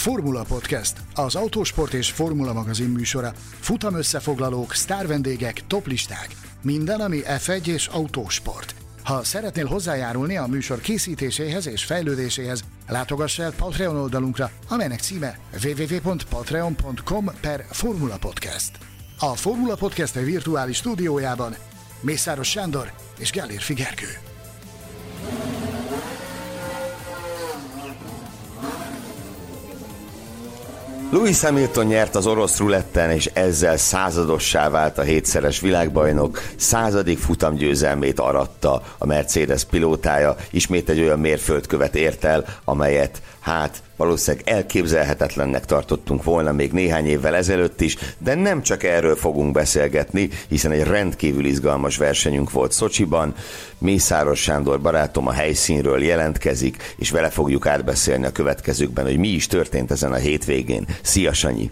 Formula Podcast, az autósport és formula magazin műsora. Futam összefoglalók, sztárvendégek, toplisták. Minden, ami F1 és autósport. Ha szeretnél hozzájárulni a műsor készítéséhez és fejlődéséhez, látogass el Patreon oldalunkra, amelynek címe www.patreon.com per Formula Podcast. A Formula Podcast virtuális stúdiójában Mészáros Sándor és Gellér Figergő. Louis Hamilton nyert az orosz ruletten, és ezzel századossá vált a hétszeres világbajnok. Századik futamgyőzelmét aratta a Mercedes pilótája. Ismét egy olyan mérföldkövet ért el, amelyet hát valószínűleg elképzelhetetlennek tartottunk volna még néhány évvel ezelőtt is, de nem csak erről fogunk beszélgetni, hiszen egy rendkívül izgalmas versenyünk volt Szocsiban. Mészáros Sándor barátom a helyszínről jelentkezik, és vele fogjuk átbeszélni a következőkben, hogy mi is történt ezen a hétvégén. Szia Sanyi!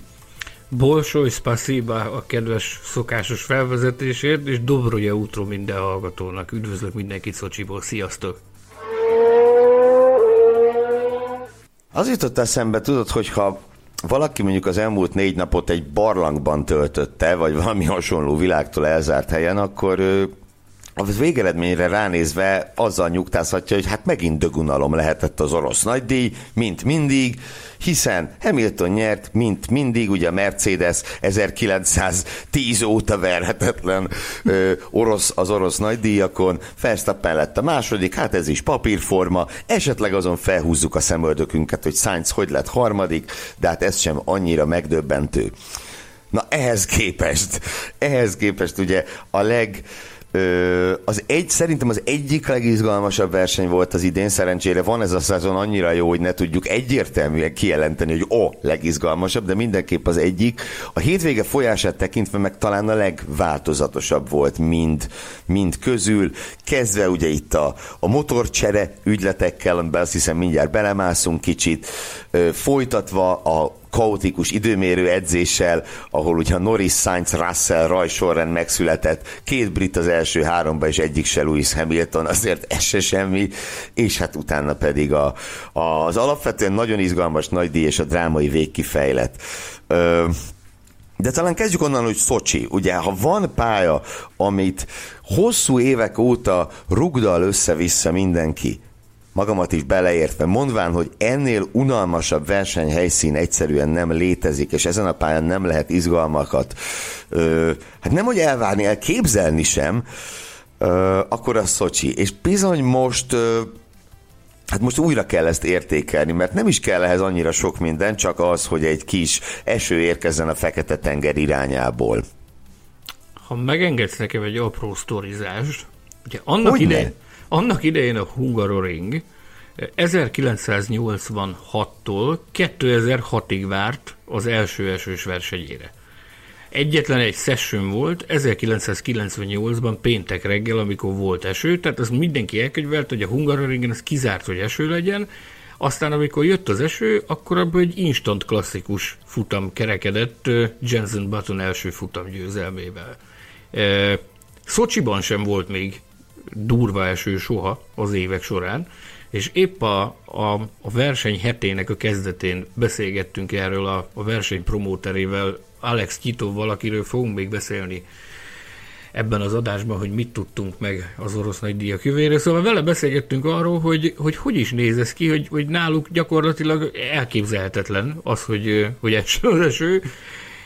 Bolsoj spasiba a kedves szokásos felvezetésért, és Dobroja útról minden hallgatónak. Üdvözlök mindenkit Szocsiból, sziasztok! Az jutott eszembe, tudod, hogyha valaki mondjuk az elmúlt négy napot egy barlangban töltötte, vagy valami hasonló világtól elzárt helyen, akkor a végeredményre ránézve azzal nyugtázhatja, hogy hát megint dögunalom lehetett az orosz nagydíj, mint mindig, hiszen Hamilton nyert, mint mindig, ugye a Mercedes 1910 óta verhetetlen ö, orosz, az orosz nagydíjakon, Verstappen lett a második, hát ez is papírforma, esetleg azon felhúzzuk a szemöldökünket, hogy Sainz hogy lett harmadik, de hát ez sem annyira megdöbbentő. Na ehhez képest, ehhez képest ugye a leg az egy, szerintem az egyik legizgalmasabb verseny volt az idén, szerencsére van ez a szezon annyira jó, hogy ne tudjuk egyértelműen kijelenteni, hogy ó, legizgalmasabb, de mindenképp az egyik. A hétvége folyását tekintve meg talán a legváltozatosabb volt mind, mind közül, kezdve ugye itt a, a motorcsere ügyletekkel, amiben azt hiszem mindjárt belemászunk kicsit, folytatva a kaotikus időmérő edzéssel, ahol ugye Norris, Sainz, Russell rajsorrend megszületett, két brit az első háromba, és egyik se Lewis Hamilton, azért ez se semmi, és hát utána pedig a, a, az alapvetően nagyon izgalmas nagydíj és a drámai végkifejlet. Ö, de talán kezdjük onnan, hogy Szocsi. Ugye, ha van pálya, amit hosszú évek óta rugdal össze-vissza mindenki, magamat is beleértve, mondván, hogy ennél unalmasabb versenyhelyszín egyszerűen nem létezik, és ezen a pályán nem lehet izgalmakat, ö, hát nem hogy elvárni, elképzelni sem, ö, akkor a Szocsi. És bizony most ö, Hát most újra kell ezt értékelni, mert nem is kell ehhez annyira sok minden, csak az, hogy egy kis eső érkezzen a Fekete-tenger irányából. Ha megengedsz nekem egy apró sztorizást, ugye annak idején, annak idején a Hungaroring 1986-tól 2006-ig várt az első esős versenyére. Egyetlen egy session volt 1998-ban péntek reggel, amikor volt eső, tehát az mindenki elkönyvelt, hogy a Hungaroringen az kizárt, hogy eső legyen, aztán amikor jött az eső, akkor abban egy instant klasszikus futam kerekedett Jensen Button első futam győzelmével. Szocsiban sem volt még durva eső soha az évek során, és épp a, a, a verseny hetének a kezdetén beszélgettünk erről a, a verseny promóterével, Alex Kitovval, akiről fogunk még beszélni ebben az adásban, hogy mit tudtunk meg az orosz nagydíjak jövőjéről. Szóval vele beszélgettünk arról, hogy hogy, hogy is néz ez ki, hogy, hogy náluk gyakorlatilag elképzelhetetlen az, hogy, hogy eső az eső,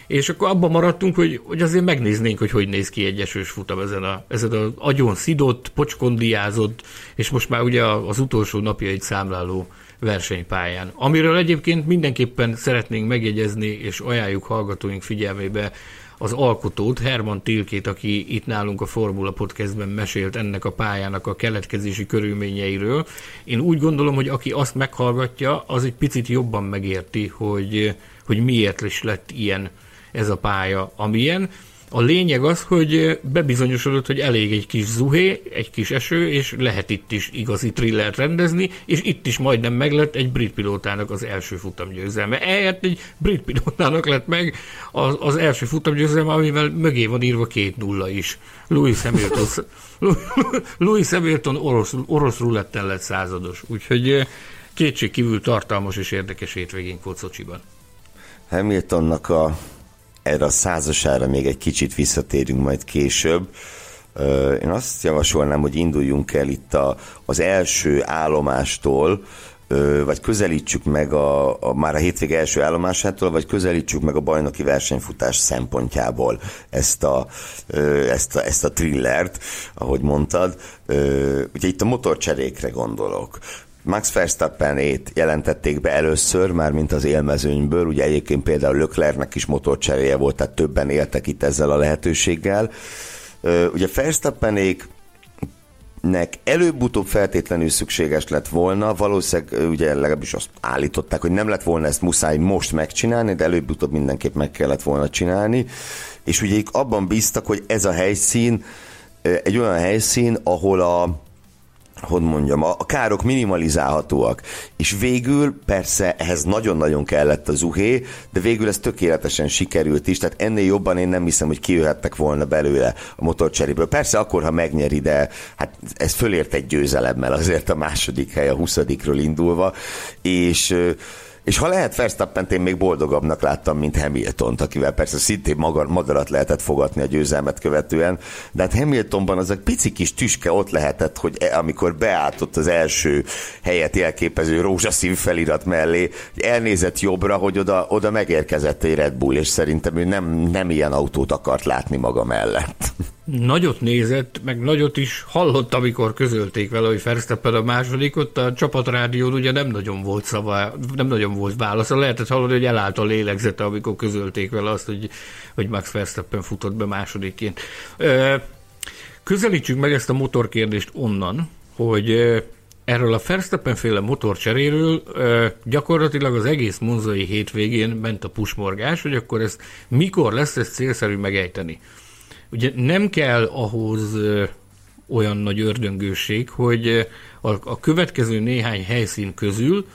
és akkor abban maradtunk, hogy, hogy azért megnéznénk, hogy hogy néz ki egy esős futam ezen, a, ezen az agyon szidott, pocskondiázott, és most már ugye az utolsó napja egy számláló versenypályán. Amiről egyébként mindenképpen szeretnénk megjegyezni, és ajánljuk hallgatóink figyelmébe az alkotót, Herman Tilkét, aki itt nálunk a Formula Podcastben mesélt ennek a pályának a keletkezési körülményeiről. Én úgy gondolom, hogy aki azt meghallgatja, az egy picit jobban megérti, hogy, hogy miért is lett ilyen ez a pálya, amilyen. A lényeg az, hogy bebizonyosodott, hogy elég egy kis zuhé, egy kis eső, és lehet itt is igazi trillert rendezni, és itt is majdnem meglett egy brit pilótának az első futamgyőzelme. Ehelyett egy brit pilótának lett meg az, az első futamgyőzelme, amivel mögé van írva két nulla is. Louis Hamilton, Louis Hamilton orosz, orosz rulettel lett százados. Úgyhogy kétségkívül tartalmas és érdekes hétvégénk volt Szocsiban. Hamiltonnak a, erre a százasára még egy kicsit visszatérünk majd később. Én azt javasolnám, hogy induljunk el itt a, az első állomástól, vagy közelítsük meg a, a, már a hétvége első állomásától, vagy közelítsük meg a bajnoki versenyfutás szempontjából ezt a, ezt a, ezt a thrillert, ahogy mondtad. Ugye itt a motorcserékre gondolok. Max Verstappenét jelentették be először, már mint az élmezőnyből, ugye egyébként például Löklernek is motorcseréje volt, tehát többen éltek itt ezzel a lehetőséggel. Ugye Verstappenék nek előbb-utóbb feltétlenül szükséges lett volna, valószínűleg ugye legalábbis azt állították, hogy nem lett volna ezt muszáj most megcsinálni, de előbb-utóbb mindenképp meg kellett volna csinálni, és ugye abban bíztak, hogy ez a helyszín egy olyan helyszín, ahol a hogy mondjam, a károk minimalizálhatóak. És végül persze ehhez nagyon-nagyon kellett az uhé, de végül ez tökéletesen sikerült is, tehát ennél jobban én nem hiszem, hogy kijöhettek volna belőle a motorcseréből. Persze akkor, ha megnyeri, de hát ez fölért egy győzelemmel azért a második hely a 20 indulva, és és ha lehet verstappen én még boldogabbnak láttam, mint hamilton akivel persze szintén magar, madarat lehetett fogatni a győzelmet követően, de hát Hamiltonban az a pici kis tüske ott lehetett, hogy e, amikor beálltott az első helyet jelképező rózsaszín felirat mellé, elnézett jobbra, hogy oda, oda megérkezett egy Red Bull, és szerintem ő nem, nem ilyen autót akart látni maga mellett. Nagyot nézett, meg nagyot is hallott, amikor közölték vele, hogy Verstappen a második, ott a csapatrádión ugye nem nagyon volt szava, nem nagyon volt válasza. Lehetett hallani, hogy elállt a lélegzete, amikor közölték vele azt, hogy, hogy Max Verstappen futott be másodikként. Közelítsük meg ezt a motorkérdést onnan, hogy erről a Verstappen féle motorcseréről gyakorlatilag az egész monzai hétvégén ment a pusmorgás, hogy akkor ezt mikor lesz ezt célszerű megejteni. Ugye nem kell ahhoz olyan nagy ördöngőség, hogy a, a következő néhány helyszín közül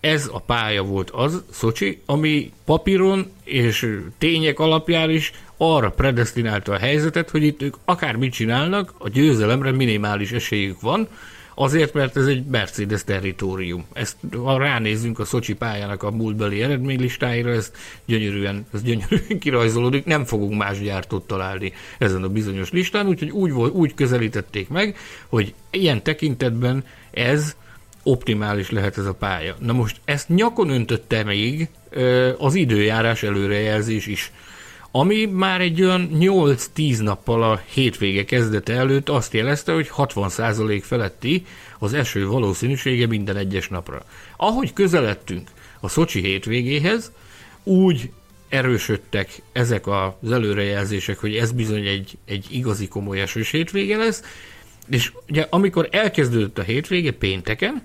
ez a pálya volt az, Szocsi, ami papíron és tények alapján is arra predestinálta a helyzetet, hogy itt ők akármit csinálnak, a győzelemre minimális esélyük van, Azért, mert ez egy Mercedes territórium. Ezt, ha ránézzünk a Szocsi pályának a múltbeli eredménylistáira, ez gyönyörűen, ez gyönyörűen kirajzolódik, nem fogunk más gyártót találni ezen a bizonyos listán, úgyhogy úgy, volt, úgy közelítették meg, hogy ilyen tekintetben ez optimális lehet ez a pálya. Na most ezt nyakon öntötte még az időjárás előrejelzés is ami már egy olyan 8-10 nappal a hétvége kezdete előtt azt jelezte, hogy 60% feletti az eső valószínűsége minden egyes napra. Ahogy közeledtünk a Szocsi hétvégéhez, úgy erősödtek ezek az előrejelzések, hogy ez bizony egy, egy igazi komoly esős hétvége lesz, és ugye amikor elkezdődött a hétvége pénteken,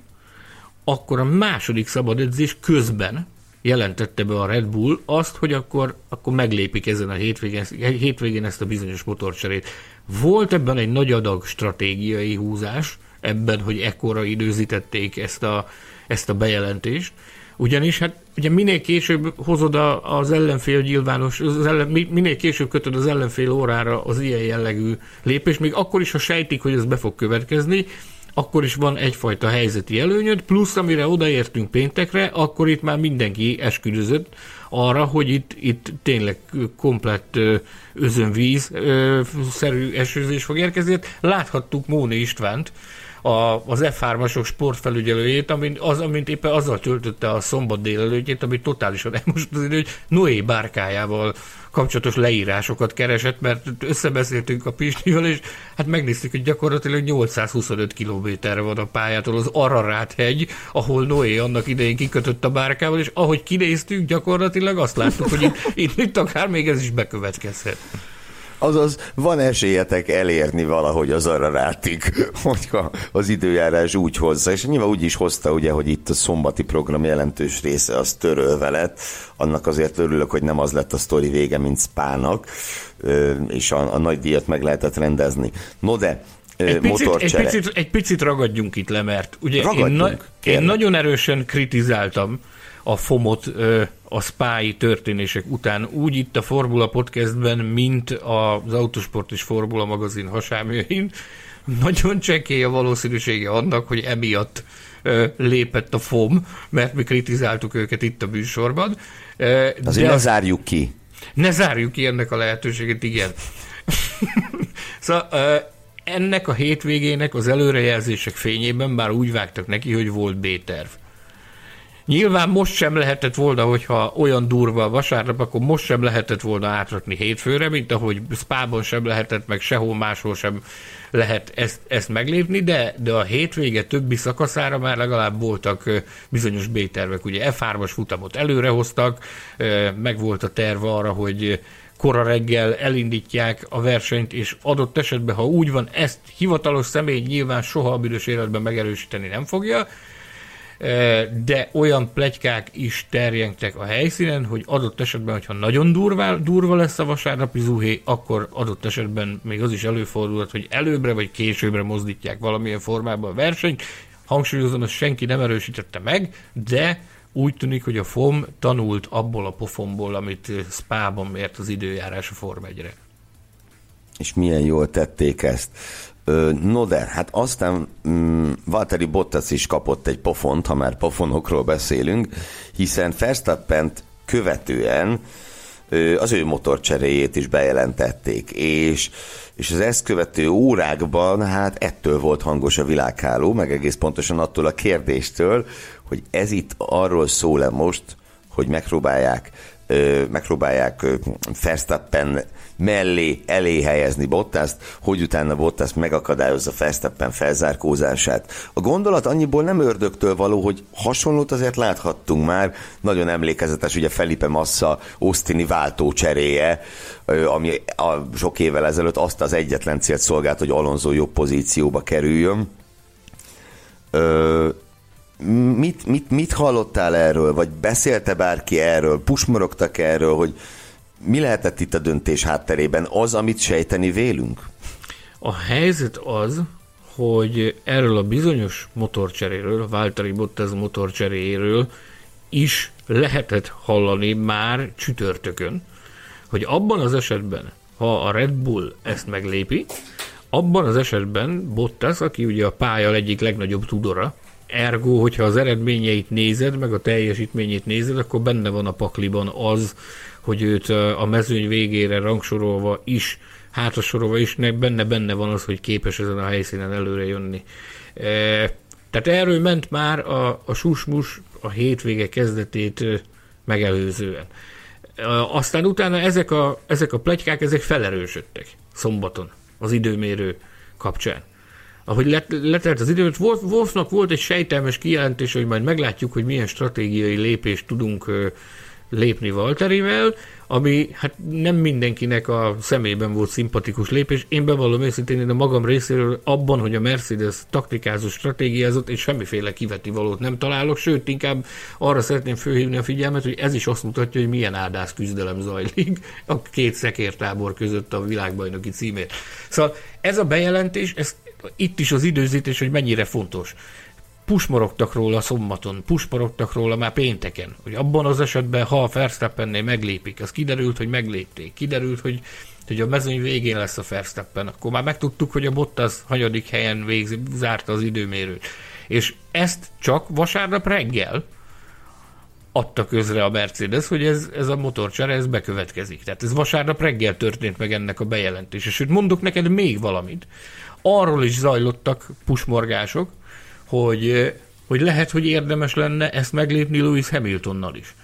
akkor a második szabad edzés közben jelentette be a Red Bull azt, hogy akkor, akkor meglépik ezen a hétvégén, hétvégén ezt a bizonyos motorcserét. Volt ebben egy nagy adag stratégiai húzás, ebben, hogy ekkora időzítették ezt a, ezt a bejelentést, ugyanis hát ugye minél később hozod a, az ellenfél nyilvános, az ellen, minél később kötöd az ellenfél órára az ilyen jellegű lépést, még akkor is, ha sejtik, hogy ez be fog következni, akkor is van egyfajta helyzeti előnyöd, plusz amire odaértünk péntekre, akkor itt már mindenki esküdözött arra, hogy itt, itt tényleg komplett özönvíz szerű esőzés fog érkezni. Láthattuk Móni Istvánt, a, az F3-asok sportfelügyelőjét, amint, az, amint éppen azzal töltötte a szombat délelőttjét, amit totálisan elmost az hogy Noé bárkájával kapcsolatos leírásokat keresett, mert összebeszéltünk a Pistivel, és hát megnéztük, hogy gyakorlatilag 825 kilométerre van a pályától az Ararat hegy, ahol Noé annak idején kikötött a bárkával, és ahogy kinéztünk, gyakorlatilag azt láttuk, hogy itt, itt, itt akár még ez is bekövetkezhet. Azaz van esélyetek elérni valahogy az arra rátig, hogyha az időjárás úgy hozza, és nyilván úgy is hozta, ugye, hogy itt a szombati program jelentős része az törölve lett, annak azért örülök, hogy nem az lett a sztori vége, mint Spának, és a, a nagy díjat meg lehetett rendezni. No de, egy picit, egy, picit, egy picit ragadjunk itt le, mert ugye én, na, én nagyon erősen kritizáltam a FOMot a spái történések után, úgy itt a Formula Podcastben, mint az Autosport és Formula magazin hasámjain, nagyon csekély a valószínűsége annak, hogy emiatt lépett a FOM, mert mi kritizáltuk őket itt a műsorban. Azért ne zárjuk ki. Ne zárjuk ki ennek a lehetőséget, igen. szóval ennek a hétvégének az előrejelzések fényében már úgy vágtak neki, hogy volt B-terv. Nyilván most sem lehetett volna, hogyha olyan durva a vasárnap, akkor most sem lehetett volna átrakni hétfőre, mint ahogy Spában sem lehetett, meg sehol máshol sem lehet ezt, ezt meglépni, de, de a hétvége többi szakaszára már legalább voltak bizonyos B-tervek. Ugye F3-as futamot előrehoztak, meg volt a terv arra, hogy kora reggel elindítják a versenyt, és adott esetben, ha úgy van, ezt hivatalos személy nyilván soha a büdös életben megerősíteni nem fogja, de olyan plegykák is terjengtek a helyszínen, hogy adott esetben, hogyha nagyon durva, durva lesz a vasárnapi zuhé, akkor adott esetben még az is előfordulhat, hogy előbbre vagy későbbre mozdítják valamilyen formában a versenyt. Hangsúlyozom, ezt senki nem erősítette meg, de úgy tűnik, hogy a FOM tanult abból a pofonból, amit Spában mért az időjárás a Form 1 És milyen jól tették ezt. No hát aztán um, Valtteri Bottas is kapott egy pofont, ha már pofonokról beszélünk, hiszen verstappen követően az ő motorcseréjét is bejelentették, és, és az ezt követő órákban hát ettől volt hangos a világháló, meg egész pontosan attól a kérdéstől, hogy ez itt arról szól-e most, hogy megpróbálják megpróbálják Verstappen mellé, elé helyezni Bottaszt, hogy utána Bottas megakadályozza Verstappen felzárkózását. A gondolat annyiból nem ördögtől való, hogy hasonlót azért láthattunk már, nagyon emlékezetes ugye Felipe Massa Austini váltó cseréje, ami a sok évvel ezelőtt azt az egyetlen célt szolgált, hogy Alonso jobb pozícióba kerüljön. Ö, mit, mit, mit hallottál erről, vagy beszélte bárki erről, pusmorogtak erről, hogy mi lehetett itt a döntés hátterében? Az, amit sejteni vélünk? A helyzet az, hogy erről a bizonyos motorcseréről, Valtteri Bottas motorcseréről is lehetett hallani már csütörtökön, hogy abban az esetben, ha a Red Bull ezt meglépi, abban az esetben Bottas, aki ugye a pálya egyik legnagyobb tudora, ergo, hogyha az eredményeit nézed, meg a teljesítményét nézed, akkor benne van a pakliban az, hogy őt a mezőny végére rangsorolva is, hátrasorolva is, benne-benne van az, hogy képes ezen a helyszínen előre jönni. E, tehát erről ment már a, a susmus a hétvége kezdetét megelőzően. E, aztán utána ezek a, ezek a plegykák, ezek felerősödtek szombaton az időmérő kapcsán ahogy let, letelt az idő, Wolfnak volt egy sejtelmes kijelentés, hogy majd meglátjuk, hogy milyen stratégiai lépést tudunk lépni Valterivel, ami hát nem mindenkinek a szemében volt szimpatikus lépés. Én bevallom őszintén, én a magam részéről abban, hogy a Mercedes taktikázó stratégiázott, és semmiféle kiveti valót nem találok, sőt, inkább arra szeretném fölhívni a figyelmet, hogy ez is azt mutatja, hogy milyen áldász küzdelem zajlik a két szekértábor között a világbajnoki címért. Szóval ez a bejelentés, ez itt is az időzítés, hogy mennyire fontos pusmorogtak róla szombaton, pusmorogtak róla már pénteken, hogy abban az esetben, ha a Verstappennél meglépik, az kiderült, hogy meglépték, kiderült, hogy, hogy a mezőny végén lesz a Verstappen, akkor már megtudtuk, hogy a Bottas hanyadik helyen végzi, zárta az időmérőt. És ezt csak vasárnap reggel adta közre a Mercedes, hogy ez, ez a motorcsere, ez bekövetkezik. Tehát ez vasárnap reggel történt meg ennek a bejelentése. Sőt, mondok neked még valamit. Arról is zajlottak pusmorgások, hogy, hogy lehet, hogy érdemes lenne ezt meglépni Lewis Hamiltonnal is.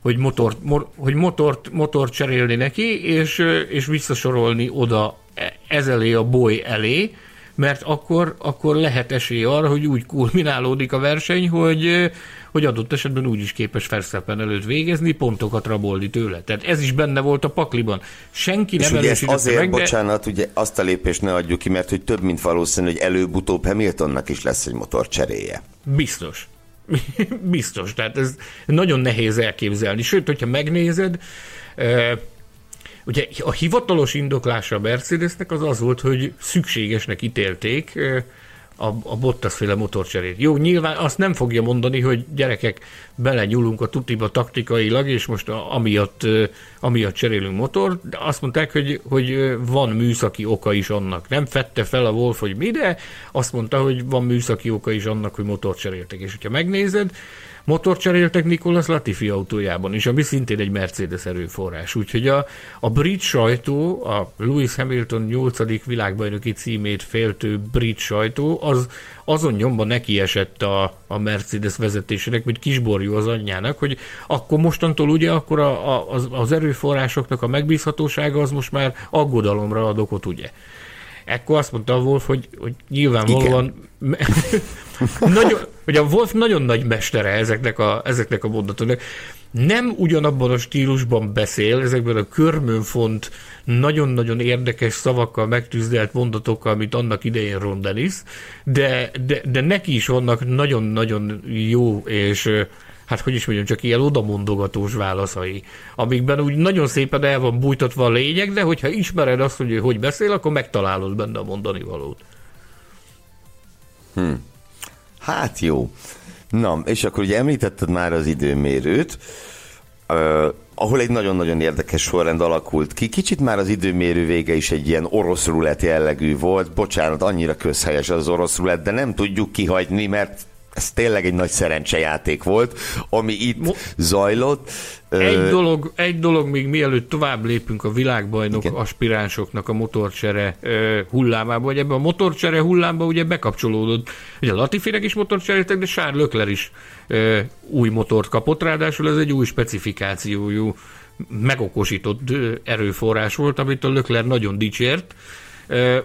Hogy motort, mor, hogy motort, motort cserélni neki, és, és visszasorolni oda e, ez elé a boly elé, mert akkor, akkor lehet esély arra, hogy úgy kulminálódik a verseny, hogy, hogy adott esetben úgy is képes Verstappen előtt végezni, pontokat rabolni tőle. Tehát ez is benne volt a pakliban. Senki és nem ugye ezt azért, meg, bocsánat, ugye azt a lépést ne adjuk ki, mert hogy több, mint valószínű, hogy előbb-utóbb Hamiltonnak is lesz egy motor cseréje. Biztos. Biztos, tehát ez nagyon nehéz elképzelni. Sőt, hogyha megnézed, Ugye a hivatalos indoklása a Mercedesnek az az volt, hogy szükségesnek ítélték a, a Bottas féle motorcserét. Jó, nyilván azt nem fogja mondani, hogy gyerekek, belenyúlunk a tutiba taktikailag, és most a, amiatt, amiatt cserélünk motor, de azt mondták, hogy, hogy van műszaki oka is annak. Nem fette fel a Wolf, hogy mi, de azt mondta, hogy van műszaki oka is annak, hogy motor cseréltek. És hogyha megnézed, motor cseréltek Nicolas Latifi autójában is, ami szintén egy Mercedes erőforrás. Úgyhogy a, a brit sajtó, a Lewis Hamilton 8. világbajnoki címét féltő brit sajtó, az azon nyomban neki esett a, a Mercedes vezetésének, mint kisborjú az anyjának, hogy akkor mostantól ugye akkor a, a, az, az erőforrásoknak a megbízhatósága az most már aggodalomra ad okot, ugye? Ekkor azt mondta a Wolf, hogy, hogy nyilvánvalóan nagyon, hogy a Wolf nagyon nagy mestere ezeknek a, ezeknek a mondatoknak. Nem ugyanabban a stílusban beszél, ezekben a körmönfont, nagyon-nagyon érdekes szavakkal megtűzdelt mondatokkal, mint annak idején Ron Dennis, de, de, de neki is vannak nagyon-nagyon jó és hát hogy is mondjam, csak ilyen odamondogatós válaszai, amikben úgy nagyon szépen el van bújtatva a lényeg, de hogyha ismered azt, hogy ő hogy beszél, akkor megtalálod benne a mondani valót. Hm. Hát jó. Na, és akkor ugye említetted már az időmérőt, uh, ahol egy nagyon-nagyon érdekes sorrend alakult ki. Kicsit már az időmérő vége is egy ilyen orosz rulett jellegű volt. Bocsánat, annyira közhelyes az orosz rulett, de nem tudjuk kihagyni, mert ez tényleg egy nagy szerencsejáték volt, ami itt Mo- zajlott. Egy dolog, egy dolog még mielőtt tovább lépünk a világbajnok Igen. aspiránsoknak a motorcsere hullámába, vagy ebbe a motorcsere hullámba ugye bekapcsolódott. Ugye a Latifinek is motorcseréltek, de Charles Leclerc is új motort kapott, ráadásul ez egy új specifikációjú megokosított erőforrás volt, amit a Lökler nagyon dicsért,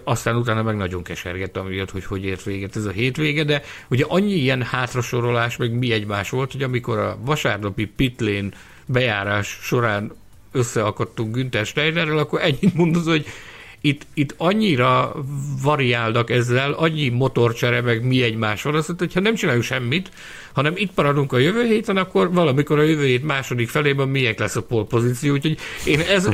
aztán utána meg nagyon kesergett, amiatt, hogy hogy ért véget ez a hétvége, de ugye annyi ilyen hátrasorolás, meg mi egymás volt, hogy amikor a vasárnapi pitlén bejárás során összeakadtunk Günther Steinerrel, akkor ennyit mondod, hogy itt, itt annyira variálnak ezzel, annyi motorcsere, meg mi egymás van, azt hogyha nem csinálunk semmit, hanem itt maradunk a jövő héten, akkor valamikor a jövő hét második felében miért lesz a polpozíció, úgyhogy én, ez,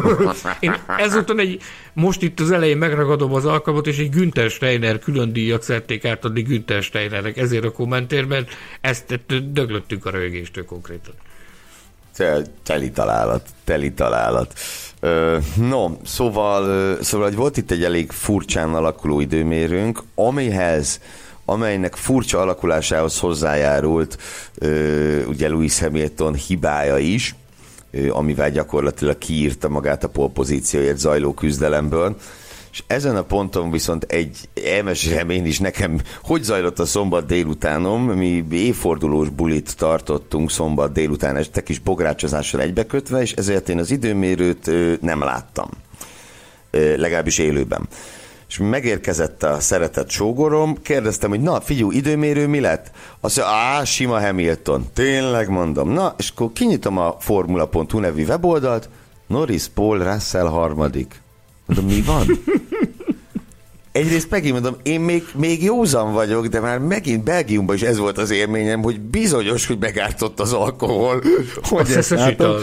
én ezúton egy, most itt az elején megragadom az alkalmat, és egy Günther Steiner külön díjat szerették átadni Günther Steinernek ezért a kommentér, mert ezt döglöttünk a rögéstől konkrétan. Teli találat, teli találat. No, szóval, szóval hogy volt itt egy elég furcsán alakuló időmérőnk, amihez amelynek furcsa alakulásához hozzájárult ugye Louis Hamilton hibája is, amivel gyakorlatilag kiírta magát a polpozícióért zajló küzdelemből. És ezen a ponton viszont egy elmesélem én is nekem, hogy zajlott a szombat délutánom, mi évfordulós bulit tartottunk szombat délután este kis bográcsozással egybekötve, és ezért én az időmérőt nem láttam. Legalábbis élőben és megérkezett a szeretett sógorom, kérdeztem, hogy na, figyú, időmérő mi lett? Azt mondja, á, sima Hamilton. Tényleg mondom. Na, és akkor kinyitom a formula.hu nevű weboldalt, Norris, Paul, Russell harmadik. Mondom, mi van? Egyrészt megint mondom, én még, még józan vagyok, de már megint Belgiumban is ez volt az élményem, hogy bizonyos, hogy megártott az alkohol. Hogy ezt látom.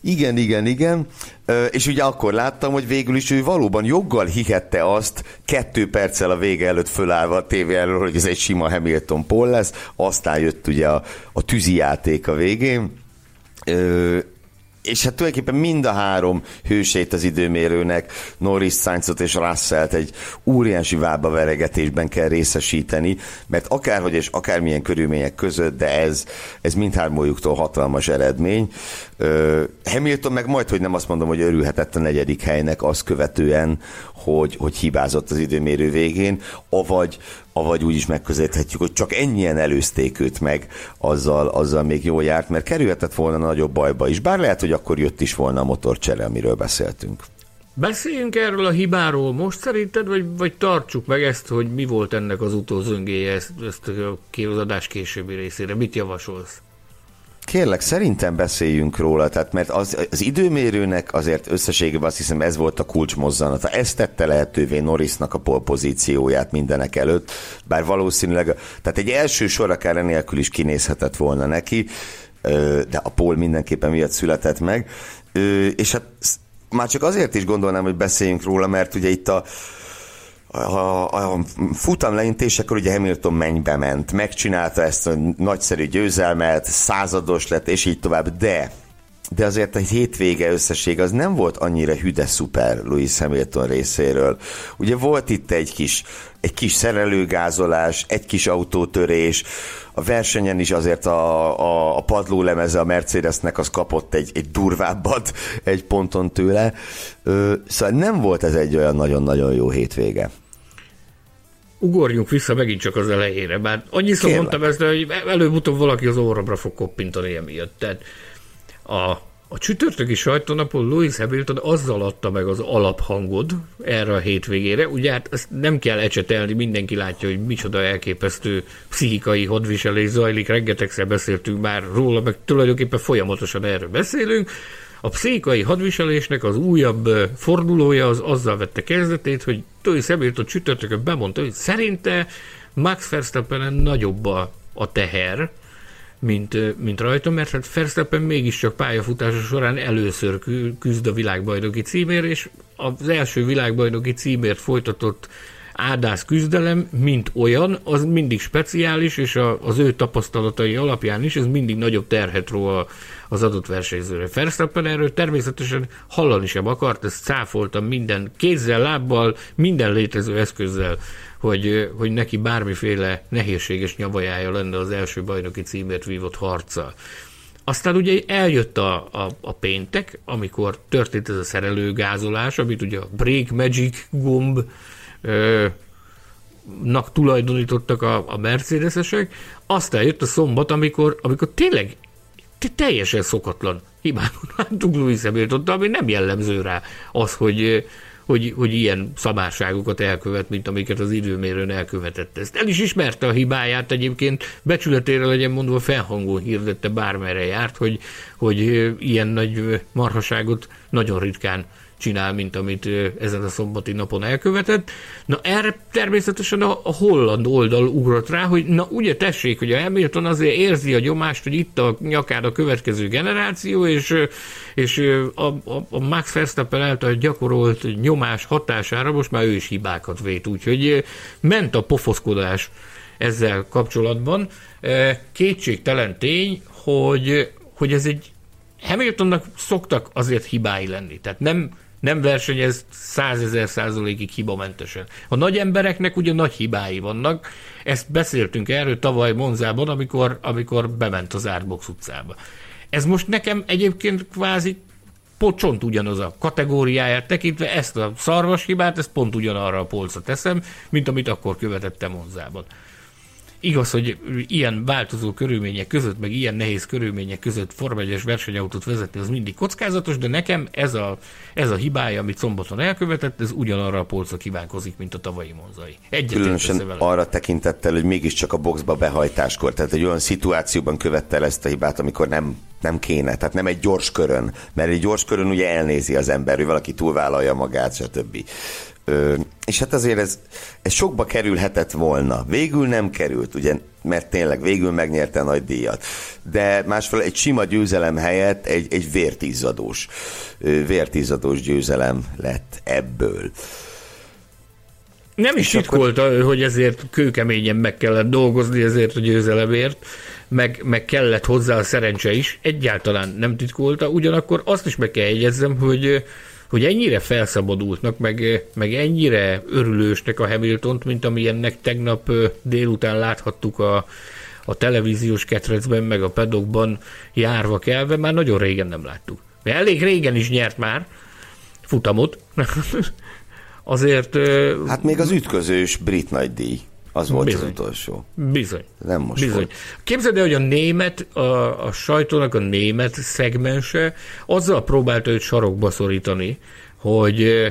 Igen, igen, igen. És ugye akkor láttam, hogy végül is ő valóban joggal hihette azt, kettő perccel a vége előtt fölállva a tévé elől, hogy ez egy sima Hamilton Paul lesz, aztán jött ugye a, a tűzi játék a végén és hát tulajdonképpen mind a három hősét az időmérőnek, Norris, Sainzot és Russellt egy óriási vába veregetésben kell részesíteni, mert akárhogy és akármilyen körülmények között, de ez, ez mindhármójuktól hatalmas eredmény. Hamilton meg majd, hogy nem azt mondom, hogy örülhetett a negyedik helynek azt követően, hogy, hogy hibázott az időmérő végén, avagy, avagy úgy is megközelíthetjük, hogy csak ennyien előzték őt meg, azzal, azzal még jól járt, mert kerülhetett volna nagyobb bajba is. Bár lehet, hogy akkor jött is volna a motorcsere, amiről beszéltünk. Beszéljünk erről a hibáról most szerinted, vagy, vagy tartsuk meg ezt, hogy mi volt ennek az utózöngéje, ezt, ezt a képzadás későbbi részére. Mit javasolsz? Kérlek, szerintem beszéljünk róla, tehát mert az, az időmérőnek azért összességében azt hiszem ez volt a kulcsmozzanata. Ez tette lehetővé Norrisnak a polpozícióját mindenek előtt, bár valószínűleg, tehát egy első sor akár nélkül is kinézhetett volna neki, de a pol mindenképpen miatt született meg, és hát már csak azért is gondolnám, hogy beszéljünk róla, mert ugye itt a a, a futam leintésekor ugye Hamilton mennybe ment, megcsinálta ezt a nagyszerű győzelmet, százados lett, és így tovább, de de azért a hétvége összesség az nem volt annyira hüde szuper Louis Hamilton részéről. Ugye volt itt egy kis, egy kis szerelőgázolás, egy kis autótörés, a versenyen is azért a, a, a padlólemeze a Mercedesnek az kapott egy, egy durvábbat egy ponton tőle. Szóval nem volt ez egy olyan nagyon-nagyon jó hétvége ugorjunk vissza megint csak az elejére, bár annyiszor Kérlek. mondtam ezt, hogy előbb-utóbb valaki az orromra fog koppintani emiatt. Tehát a, a csütörtöki sajtónapon Louis Hamilton azzal adta meg az alaphangod erre a hétvégére, ugye hát ezt nem kell ecsetelni, mindenki látja, hogy micsoda elképesztő pszichikai hadviselés zajlik, rengetegszer beszéltünk már róla, meg tulajdonképpen folyamatosan erről beszélünk, a pszichikai hadviselésnek az újabb fordulója az azzal vette kezdetét, hogy Louis Hamilton csütörtökön bemondta, hogy szerinte Max Verstappen nagyobb a, a teher, mint, mint rajta, mert hát Verstappen mégiscsak pályafutása során először küzd a világbajnoki címér, és az első világbajnoki címért folytatott ádász küzdelem, mint olyan, az mindig speciális, és a, az ő tapasztalatai alapján is ez mindig nagyobb terhet ró az adott versenyzőre. Verstappen erről természetesen hallani sem akart, ezt cáfoltam minden kézzel, lábbal, minden létező eszközzel hogy, hogy neki bármiféle nehézséges nyavajája lenne az első bajnoki címért vívott harca. Aztán ugye eljött a, a, a péntek, amikor történt ez a szerelőgázolás, amit ugye a Break Magic gomb nak tulajdonítottak a, a Mercedesesek, aztán jött a szombat, amikor, amikor tényleg teljesen szokatlan láttuk Louis Hamilton, ami nem jellemző rá az, hogy, hogy, hogy ilyen szabárságokat elkövet, mint amiket az időmérőn elkövetett. Ezt el is ismerte a hibáját egyébként, becsületére legyen mondva felhangon hirdette bármerre járt, hogy, hogy ilyen nagy marhaságot nagyon ritkán csinál, mint amit ezen a szombati napon elkövetett. Na erre természetesen a, a holland oldal ugrott rá, hogy na ugye tessék, hogy a Hamilton azért érzi a nyomást, hogy itt a nyakán a következő generáció, és, és a, a, a Max Verstappen által gyakorolt nyomás hatására most már ő is hibákat vét, úgyhogy ment a pofoszkodás ezzel kapcsolatban. Kétségtelen tény, hogy, hogy ez egy Hamiltonnak szoktak azért hibái lenni. Tehát nem nem versenyez százezer százalékig hibamentesen. A nagy embereknek ugye nagy hibái vannak, ezt beszéltünk erről tavaly Monzában, amikor, amikor bement az Árbox utcába. Ez most nekem egyébként kvázi pont ugyanaz a kategóriáját tekintve, ezt a szarvas hibát, ezt pont ugyanarra a polcra teszem, mint amit akkor követettem Monzában. Igaz, hogy ilyen változó körülmények között, meg ilyen nehéz körülmények között Forma 1 versenyautót vezetni, az mindig kockázatos, de nekem ez a, ez a hibája, amit szombaton elkövetett, ez ugyanarra a polcra kívánkozik, mint a tavalyi monzai. Egyet Különösen arra tekintettel, hogy mégiscsak a boxba behajtáskor, tehát egy olyan szituációban követte el ezt a hibát, amikor nem nem kéne, tehát nem egy gyors körön, mert egy gyors körön ugye elnézi az ember, hogy valaki túlvállalja magát, stb. Ö, és hát azért ez, ez sokba kerülhetett volna. Végül nem került, ugye, mert tényleg végül megnyerte a nagy díjat. De másfél egy sima győzelem helyett egy, egy vértízadós, vértízadós győzelem lett ebből. Nem is titkolta, akkor... hogy ezért kőkeményen meg kellett dolgozni ezért a győzelemért, meg, meg kellett hozzá a szerencse is, egyáltalán nem titkolta, ugyanakkor azt is meg kell jegyezzem, hogy hogy ennyire felszabadultnak, meg, meg ennyire örülősnek a Hamiltont, mint amilyennek tegnap délután láthattuk a, a televíziós ketrecben, meg a pedokban járva kelve, már nagyon régen nem láttuk. Mert elég régen is nyert már futamot. Azért... Hát még az ütközős brit nagydíj. Az volt Bizony. az utolsó. Bizony. Nem most Bizony. Volt. Képzeld el, hogy a német, a, a sajtónak a német szegmense azzal próbálta őt sarokba szorítani, hogy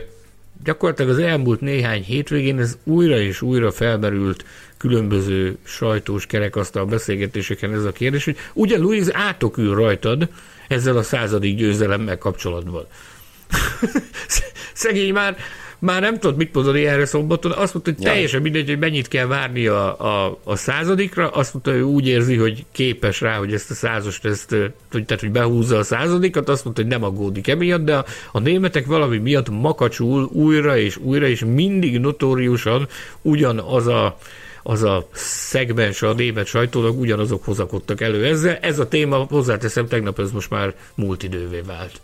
gyakorlatilag az elmúlt néhány hétvégén ez újra és újra felmerült különböző sajtós kerekasztal beszélgetéseken ez a kérdés, hogy ugye Louis átokül rajtad ezzel a századik győzelemmel kapcsolatban. Szegény már már nem tudod mit mondani erre szombaton, azt mondta, hogy teljesen mindegy, hogy mennyit kell várni a, a, a századikra, azt mondta, hogy úgy érzi, hogy képes rá, hogy ezt a százost, ezt, hogy, tehát, hogy behúzza a századikat, azt mondta, hogy nem aggódik emiatt, de a, a németek valami miatt makacsul újra és újra, és mindig notóriusan ugyanaz a az a szegmens a német sajtónak ugyanazok hozakodtak elő ezzel. Ez a téma, hozzáteszem, tegnap ez most már múlt idővé vált.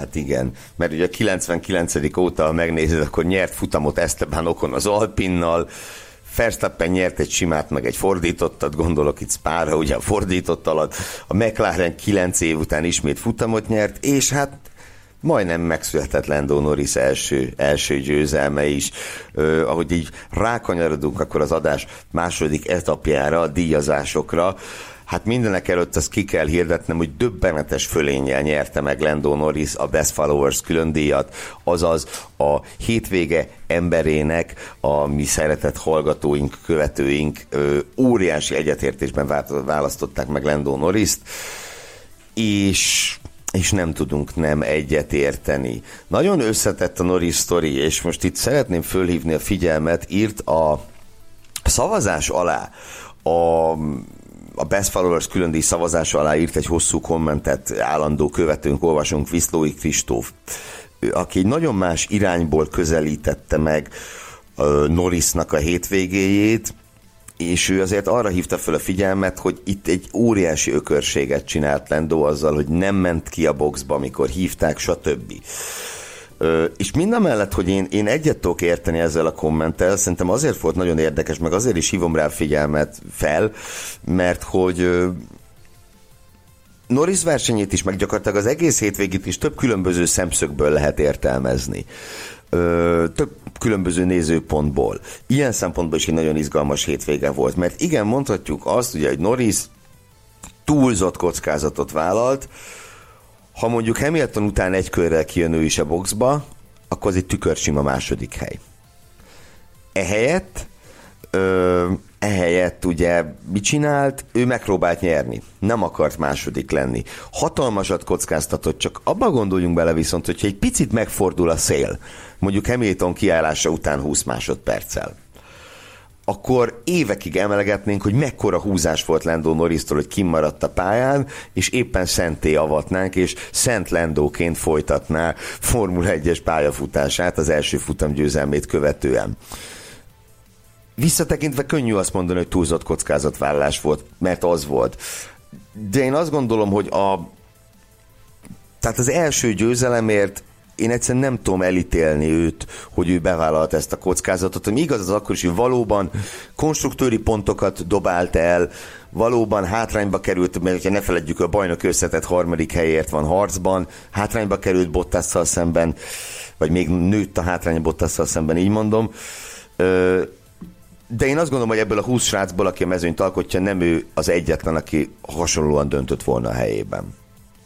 Hát igen, mert ugye a 99. óta, ha megnézed, akkor nyert futamot Esteban Okon az Alpinnal, Verstappen nyert egy simát, meg egy fordítottat, gondolok itt Spára, ugye a fordított alatt, a McLaren 9 év után ismét futamot nyert, és hát majdnem megszületett Lando Norris első, első győzelme is. Ö, ahogy így rákanyarodunk akkor az adás második etapjára, a díjazásokra, Hát mindenek előtt azt ki kell hirdetnem, hogy döbbenetes fölénnyel nyerte meg Lando Norris a Best Followers külön díjat, azaz a hétvége emberének, a mi szeretett hallgatóink, követőink ö, óriási egyetértésben választották meg Lando Norris-t, és és nem tudunk nem egyet érteni. Nagyon összetett a Norris sztori, és most itt szeretném fölhívni a figyelmet, írt a szavazás alá a a Best Followers külön díj szavazása alá írt egy hosszú kommentet állandó követőnk, olvasunk Viszlói Kristóf, aki egy nagyon más irányból közelítette meg Norrisnak a hétvégéjét, és ő azért arra hívta fel a figyelmet, hogy itt egy óriási ökörséget csinált Lendo azzal, hogy nem ment ki a boxba, amikor hívták, stb. Ö, és mindamellett, hogy én, én egyet tudok érteni ezzel a kommenttel, szerintem azért volt nagyon érdekes, meg azért is hívom rá figyelmet fel, mert hogy Norris versenyét is, meg gyakorlatilag az egész hétvégét is több különböző szemszögből lehet értelmezni. Több különböző nézőpontból. Ilyen szempontból is egy nagyon izgalmas hétvége volt, mert igen, mondhatjuk azt, ugye, hogy Norris túlzott kockázatot vállalt, ha mondjuk Hamilton után egy körrel kijön ő is a boxba, akkor az egy tükörsima második hely. Ehelyett, ö, ehelyett ugye mit csinált? Ő megpróbált nyerni. Nem akart második lenni. Hatalmasat kockáztatott, csak abba gondoljunk bele viszont, hogyha egy picit megfordul a szél, mondjuk Hamilton kiállása után 20 másodperccel, akkor évekig emelegetnénk, hogy mekkora húzás volt Lando Norris-tól, hogy kimaradt a pályán, és éppen szenté avatnánk, és Szent Lendóként folytatná Formula 1-es pályafutását az első futam győzelmét követően. Visszatekintve könnyű azt mondani, hogy túlzott kockázatvállalás volt, mert az volt. De én azt gondolom, hogy a tehát az első győzelemért én egyszerűen nem tudom elítélni őt, hogy ő bevállalt ezt a kockázatot. Ami igaz, az akkor is, hogy valóban konstruktőri pontokat dobált el, valóban hátrányba került, mert ha ne feledjük, a bajnok összetett harmadik helyért van harcban, hátrányba került Bottasszal szemben, vagy még nőtt a hátrány Bottasszal szemben, így mondom. De én azt gondolom, hogy ebből a 20 srácból, aki a mezőnyt alkotja, nem ő az egyetlen, aki hasonlóan döntött volna a helyében.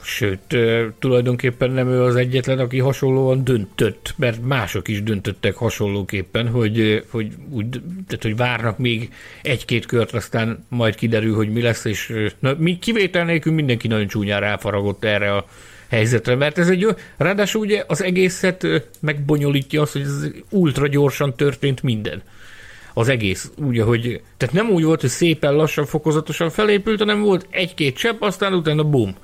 Sőt, tulajdonképpen nem ő az egyetlen, aki hasonlóan döntött, mert mások is döntöttek hasonlóképpen, hogy, hogy, úgy, tehát, hogy várnak még egy-két kört, aztán majd kiderül, hogy mi lesz, és na, mi kivétel nélkül mindenki nagyon csúnyán ráfaragott erre a helyzetre, mert ez egy, ráadásul ugye az egészet megbonyolítja az, hogy ez ultra gyorsan történt minden az egész. Úgy, hogy, tehát nem úgy volt, hogy szépen lassan, fokozatosan felépült, hanem volt egy-két csepp, aztán utána bum.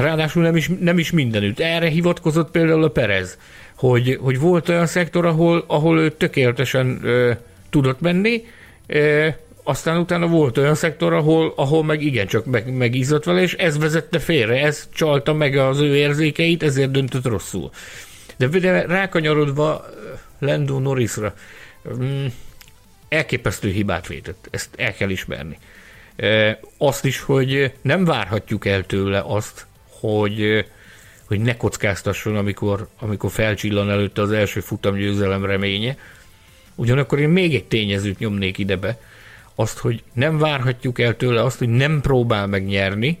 Ráadásul nem is, nem is mindenütt. Erre hivatkozott például a Perez, hogy, hogy volt olyan szektor, ahol, ahol ő tökéletesen ö, tudott menni, ö, aztán utána volt olyan szektor, ahol, ahol meg igencsak meg, megizzott vele, és ez vezette félre, ez csalta meg az ő érzékeit, ezért döntött rosszul. De, de rákanyarodva Lando Norrisra, mm, elképesztő hibát vétett, ezt el kell ismerni. Azt is, hogy nem várhatjuk el tőle azt, hogy, hogy ne kockáztasson, amikor, amikor felcsillan előtte az első futamgyőzelem reménye. Ugyanakkor én még egy tényezőt nyomnék idebe, azt, hogy nem várhatjuk el tőle azt, hogy nem próbál megnyerni,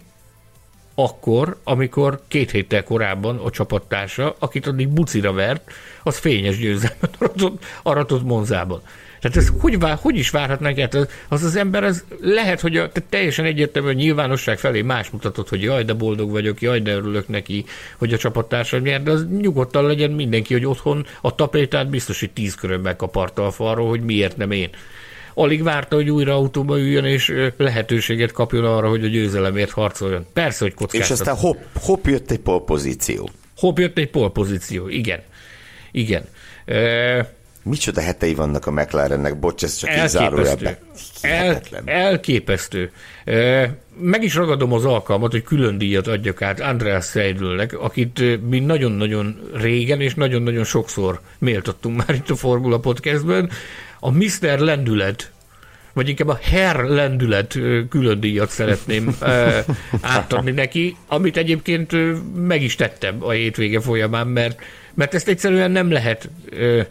akkor, amikor két héttel korábban a csapattársa, akit addig bucira vert, az fényes győzelmet aratott, aratott Monzában. Tehát ez hogy, vár, hogy is várhatnánk el? Az az ember, az lehet, hogy a, teljesen egyértelműen a nyilvánosság felé más mutatott, hogy jaj, de boldog vagyok, jaj, de örülök neki, hogy a csapattársam nyer, de az nyugodtan legyen mindenki, hogy otthon a tapétát biztos, hogy tíz körön megkaparta a falról, hogy miért nem én. Alig várta, hogy újra autóba üljön, és lehetőséget kapjon arra, hogy a győzelemért harcoljon. Persze, hogy kockáztat. És aztán hopp, hopp jött egy polpozíció. Hopp jött egy polpozíció, igen. Igen. E- Micsoda hetei vannak a McLarennek, bocs, ez csak elképesztő. El, elképesztő. Meg is ragadom az alkalmat, hogy külön díjat adjak át Andreas Seidlnek, akit mi nagyon-nagyon régen és nagyon-nagyon sokszor méltattunk már itt a Formula Podcastben. A Mr. Lendület vagy inkább a Herr lendület külön díjat szeretném átadni neki, amit egyébként meg is tettem a hétvége folyamán, mert, mert ezt egyszerűen nem lehet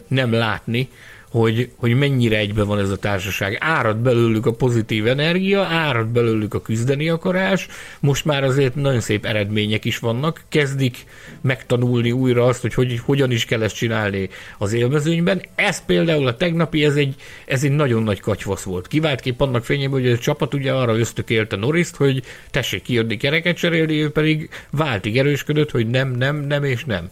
nem látni, hogy, hogy mennyire egybe van ez a társaság. Árad belőlük a pozitív energia, árad belőlük a küzdeni akarás, most már azért nagyon szép eredmények is vannak, kezdik megtanulni újra azt, hogy, hogy hogyan is kell ezt csinálni az élmezőnyben. Ez például a tegnapi, ez egy, ez egy nagyon nagy katyvasz volt. Kiváltképp annak fényében, hogy a csapat ugye arra ösztökélte Noriszt, hogy tessék kijönni kereket cserélni, ő pedig váltig erősködött, hogy nem, nem, nem és nem.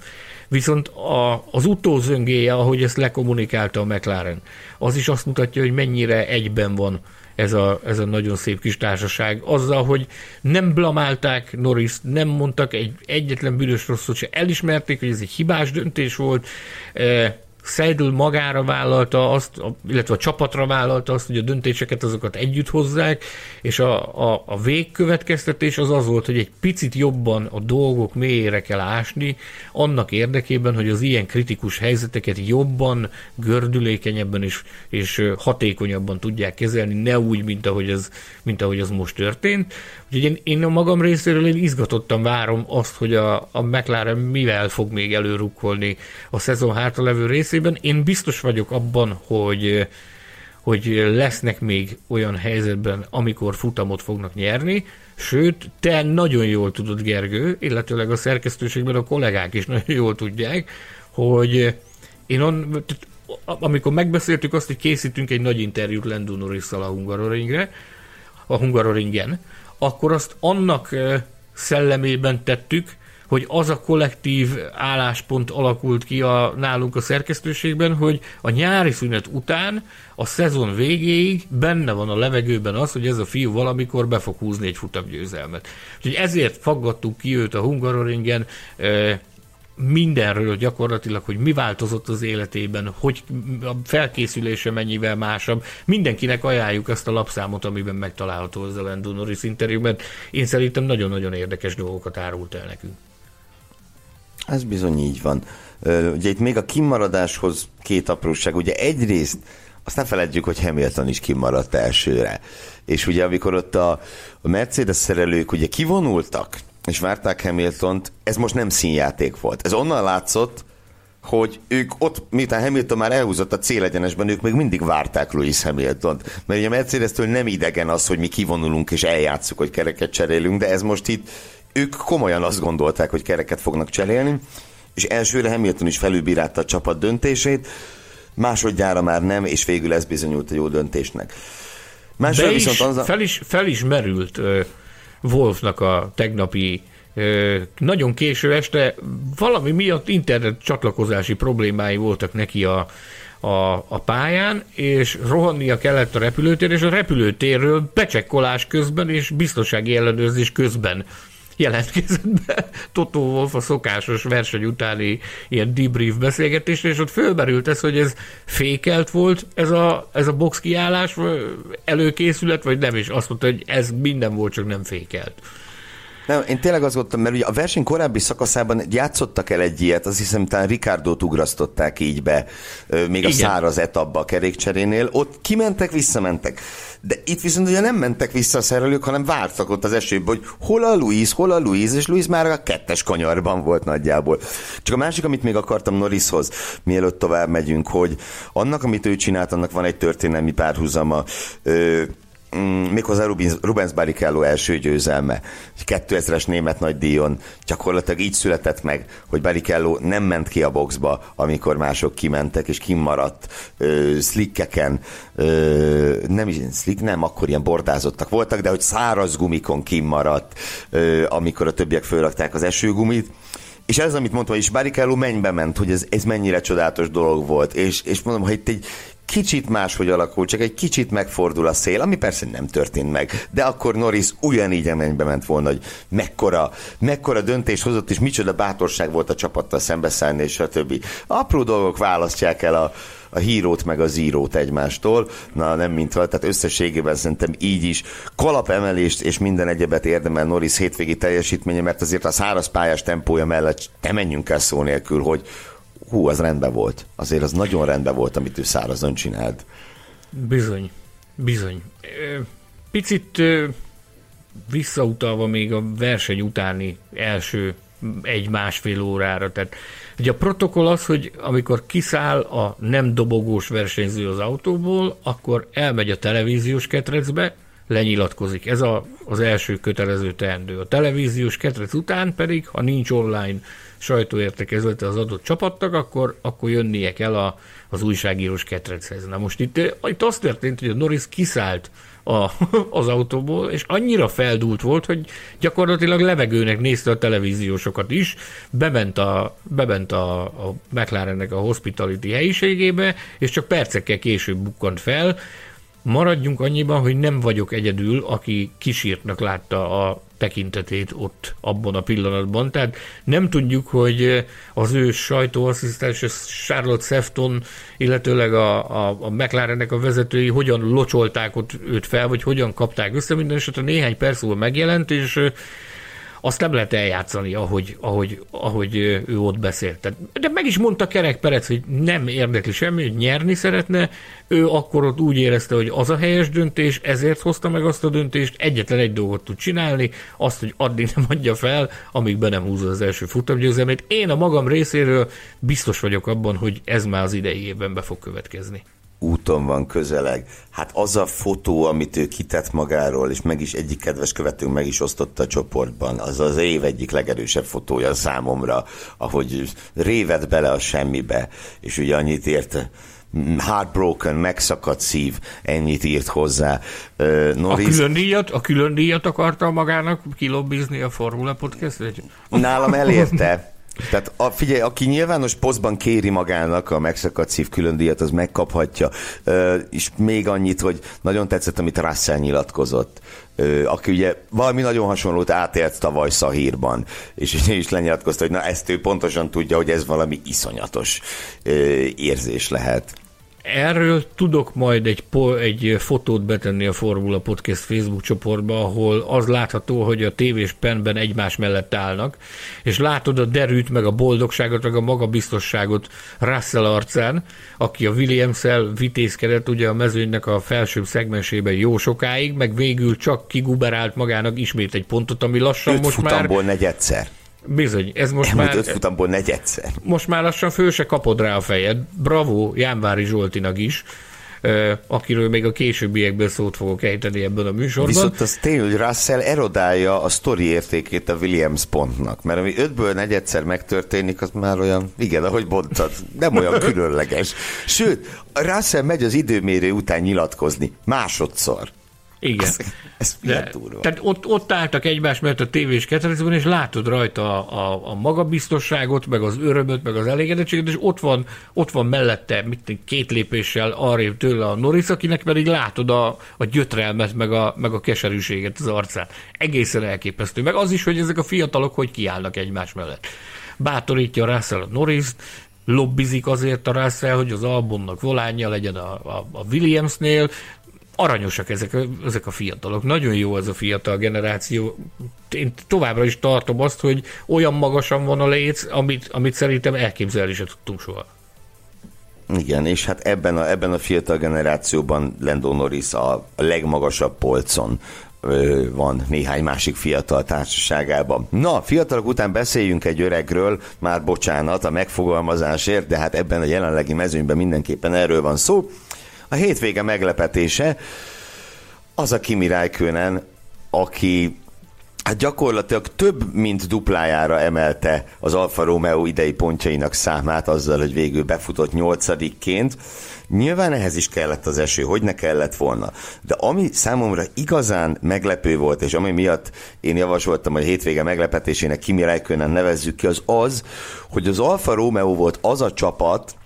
Viszont a, az utózöngéje, ahogy ezt lekommunikálta a McLaren, az is azt mutatja, hogy mennyire egyben van ez a, ez a nagyon szép kis társaság. Azzal, hogy nem blamálták Norris, nem mondtak egy egyetlen bűnös rosszot se, elismerték, hogy ez egy hibás döntés volt, e, Seidel magára vállalta azt, illetve a csapatra vállalta azt, hogy a döntéseket azokat együtt hozzák, és a, a, a végkövetkeztetés az az volt, hogy egy picit jobban a dolgok mélyére kell ásni, annak érdekében, hogy az ilyen kritikus helyzeteket jobban, gördülékenyebben és, és hatékonyabban tudják kezelni, ne úgy, mint ahogy ez, mint ahogy ez most történt. Úgyhogy én, én a magam részéről én izgatottan várom azt, hogy a, a McLaren mivel fog még előrukkolni a szezon hátralevő részében. Én biztos vagyok abban, hogy hogy lesznek még olyan helyzetben, amikor futamot fognak nyerni, sőt, te nagyon jól tudod, Gergő, illetőleg a szerkesztőségben a kollégák is nagyon jól tudják, hogy én on, amikor megbeszéltük azt, hogy készítünk egy nagy interjút Lando norris a Hungaroringre, a Hungaroringen, akkor azt annak szellemében tettük, hogy az a kollektív álláspont alakult ki a, nálunk a szerkesztőségben, hogy a nyári szünet után a szezon végéig benne van a levegőben az, hogy ez a fiú valamikor be fog húzni egy futamgyőzelmet. Úgyhogy ezért faggattuk ki őt a Hungaroringen, mindenről gyakorlatilag, hogy mi változott az életében, hogy a felkészülése mennyivel másabb. Mindenkinek ajánljuk ezt a lapszámot, amiben megtalálható az a Lando Norris interjúban. Én szerintem nagyon-nagyon érdekes dolgokat árult el nekünk. Ez bizony így van. Ugye itt még a kimaradáshoz két apróság. Ugye egyrészt azt ne feledjük, hogy Hamilton is kimaradt elsőre. És ugye amikor ott a, a Mercedes szerelők ugye kivonultak, és várták hamilton ez most nem színjáték volt. Ez onnan látszott, hogy ők ott, miután Hamilton már elhúzott a célegyenesben, ők még mindig várták Louis hamilton Mert ugye a Mercedes-től nem idegen az, hogy mi kivonulunk és eljátszuk, hogy kereket cserélünk, de ez most itt, ők komolyan azt gondolták, hogy kereket fognak cserélni, és elsőre Hamilton is felülbírálta a csapat döntését, másodjára már nem, és végül ez bizonyult a jó döntésnek. Másodjára viszont az a... fel, is, felismerült Wolfnak a tegnapi nagyon késő este valami miatt internet csatlakozási problémái voltak neki a, a, a pályán, és rohannia kellett a repülőtér, és a repülőtérről becsekkolás közben és biztonsági ellenőrzés közben jelentkezett be Totó Wolf a szokásos verseny utáni ilyen debrief beszélgetésre, és ott fölmerült ez, hogy ez fékelt volt, ez a, ez a box kiállás, előkészület, vagy nem, és azt mondta, hogy ez minden volt, csak nem fékelt. Nem, én tényleg azt gondoltam, mert ugye a verseny korábbi szakaszában játszottak el egy ilyet, azt hiszem talán Ricardo-t ugrasztották így be, még Igen. a száraz etapba a kerékcserénél. Ott kimentek, visszamentek. De itt viszont ugye nem mentek vissza a szerelők, hanem vártak ott az esőben, hogy hol a Louis, hol a Louis, és Louis már a kettes kanyarban volt nagyjából. Csak a másik, amit még akartam Norrishoz, mielőtt tovább megyünk, hogy annak, amit ő csinált, annak van egy történelmi párhuzama. Ö, mm, méghozzá Rubens, Rubens Barrichello első győzelme, 2000-es német nagydíjon gyakorlatilag így született meg, hogy Barrichello nem ment ki a boxba, amikor mások kimentek, és kimaradt ö, slickeken, ö, nem is slick, nem, akkor ilyen bordázottak voltak, de hogy száraz gumikon kimaradt, ö, amikor a többiek fölrakták az esőgumit, és ez, amit mondtam, és Barrichello mennybe ment, hogy ez, ez mennyire csodálatos dolog volt, és, és mondom, hogy itt egy kicsit máshogy alakul, csak egy kicsit megfordul a szél, ami persze nem történt meg, de akkor Norris ugyanígy a mennybe ment volna, hogy mekkora, mekkora döntés hozott, és micsoda bátorság volt a csapattal szembeszállni, és a többi. Apró dolgok választják el a, a hírót meg a zírót egymástól, na nem mint tehát összességében szerintem így is. Kalapemelést és minden egyebet érdemel Norris hétvégi teljesítménye, mert azért a száraz pályás tempója mellett nem menjünk el szó nélkül, hogy hú, az rendben volt. Azért az nagyon rendben volt, amit ő szárazon csinált. Bizony, bizony. Picit visszautalva még a verseny utáni első egy-másfél órára. Tehát ugye a protokoll az, hogy amikor kiszáll a nem dobogós versenyző az autóból, akkor elmegy a televíziós ketrecbe, lenyilatkozik. Ez a, az első kötelező teendő. A televíziós ketrec után pedig, ha nincs online sajtóértekezlete az adott csapatnak, akkor, akkor jönnie kell a, az újságírós ketrechez. Na most itt, itt az történt, hogy a Norris kiszállt a, az autóból, és annyira feldúlt volt, hogy gyakorlatilag levegőnek nézte a televíziósokat is, bement a, bement a, a McLarennek a hospitality helyiségébe, és csak percekkel később bukkant fel, Maradjunk annyiban, hogy nem vagyok egyedül, aki kísírtnak látta a tekintetét ott abban a pillanatban. Tehát nem tudjuk, hogy az ő sajtóasszisztens Charlotte Sefton, illetőleg a, a, a McLarennek a vezetői hogyan locsolták ott őt fel, vagy hogyan kapták össze. Minden esetre néhány perc múlva megjelent, és azt nem lehet eljátszani, ahogy, ahogy, ahogy ő ott beszélt. De meg is mondta Kerek Perec, hogy nem érdekli semmi, hogy nyerni szeretne, ő akkor ott úgy érezte, hogy az a helyes döntés, ezért hozta meg azt a döntést, egyetlen egy dolgot tud csinálni, azt, hogy addig nem adja fel, amíg be nem húzza az első futamgyőzelmét. Én a magam részéről biztos vagyok abban, hogy ez már az idei évben be fog következni úton van közeleg. Hát az a fotó, amit ő kitett magáról, és meg is egyik kedves követőnk meg is osztotta a csoportban, az az év egyik legerősebb fotója számomra, ahogy réved bele a semmibe, és ugye annyit ért heartbroken, megszakadt szív, ennyit írt hozzá. Uh, Norris... A külön díjat, a külön díjat akarta magának kilobbizni a Formula Podcast? Nálam elérte, Tehát a, figyelj, aki nyilvános posztban kéri magának a megszakadt szív külön díjat, az megkaphatja. Uh, és még annyit, hogy nagyon tetszett, amit Russell nyilatkozott. Uh, aki ugye valami nagyon hasonlót átélt tavaly Szahírban, és is lenyilatkozta, hogy na ezt ő pontosan tudja, hogy ez valami iszonyatos uh, érzés lehet. Erről tudok majd egy, egy fotót betenni a Formula Podcast Facebook csoportba, ahol az látható, hogy a tévés penben egymás mellett állnak, és látod a derűt, meg a boldogságot, meg a magabiztosságot Russell arcán, aki a Williams-el vitézkedett ugye a mezőnynek a felsőbb szegmensében jó sokáig, meg végül csak kiguberált magának ismét egy pontot, ami lassan Öt most már... negyedszer. Bizony, ez most Elmúlt már... öt futamból negyedszer. Most már lassan föl se kapod rá a fejed. Bravo Jánvári Zsoltinak is, akiről még a későbbiekből szót fogok ejteni ebben a műsorban. Viszont az tény, hogy Russell erodálja a sztori értékét a Williams pontnak, mert ami ötből negyedszer megtörténik, az már olyan, igen, ahogy mondtad, nem olyan különleges. Sőt, Russell megy az időmérő után nyilatkozni, másodszor. Igen. Ez, ez De, Tehát ott, ott álltak egymás mellett a tévés ketrecben, és látod rajta a, a, a magabiztosságot, meg az örömöt, meg az elégedettséget, és ott van, ott van mellette mit, két lépéssel arrébb tőle a Norris, akinek pedig látod a, a gyötrelmet, meg a, meg a keserűséget az arcán. Egészen elképesztő. Meg az is, hogy ezek a fiatalok hogy kiállnak egymás mellett. Bátorítja Russell a Norris, lobbizik azért a Russell, hogy az albumnak volánja legyen a, a, a Williamsnél, aranyosak ezek, ezek a fiatalok. Nagyon jó ez a fiatal generáció. Én továbbra is tartom azt, hogy olyan magasan van a léc, amit, amit szerintem elképzelni sem tudtunk soha. Igen, és hát ebben a, ebben a fiatal generációban Lando Norris a legmagasabb polcon van néhány másik fiatal társaságában. Na, fiatalok után beszéljünk egy öregről, már bocsánat a megfogalmazásért, de hát ebben a jelenlegi mezőnyben mindenképpen erről van szó. A hétvége meglepetése az a Kimi Räikkönen, aki hát gyakorlatilag több mint duplájára emelte az Alfa Romeo idei pontjainak számát azzal, hogy végül befutott nyolcadikként. Nyilván ehhez is kellett az eső, hogy ne kellett volna. De ami számomra igazán meglepő volt, és ami miatt én javasoltam, hogy hétvége meglepetésének Kimi Räikkönen nevezzük ki, az az, hogy az Alfa Romeo volt az a csapat,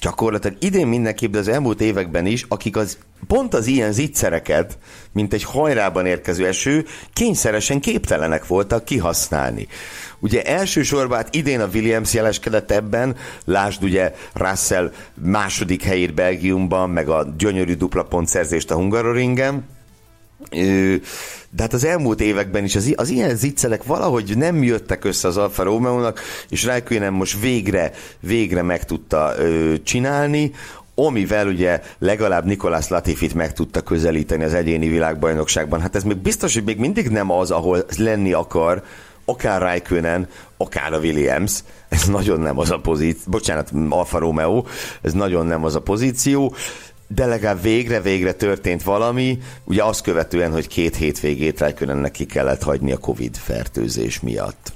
gyakorlatilag idén mindenképp, de az elmúlt években is, akik az pont az ilyen zicsereket, mint egy hajrában érkező eső, kényszeresen képtelenek voltak kihasználni. Ugye elsősorban hát idén a Williams jeleskedett ebben, lásd ugye Russell második helyét Belgiumban, meg a gyönyörű dupla pontszerzést a Hungaroringen, de hát az elmúlt években is az, az ilyen ziccelek valahogy nem jöttek össze az Alfa Romeo-nak, és Raikkonen most végre, végre meg tudta ö, csinálni, amivel ugye legalább Nikolás Latifit meg tudta közelíteni az egyéni világbajnokságban. Hát ez még biztos, hogy még mindig nem az, ahol lenni akar, akár Raikkonen, akár a Williams, ez nagyon nem az a pozíció, bocsánat, Alfa Romeo, ez nagyon nem az a pozíció, de legalább végre-végre történt valami, ugye azt követően, hogy két hétvégét Raikkonennek ki kellett hagyni a Covid fertőzés miatt.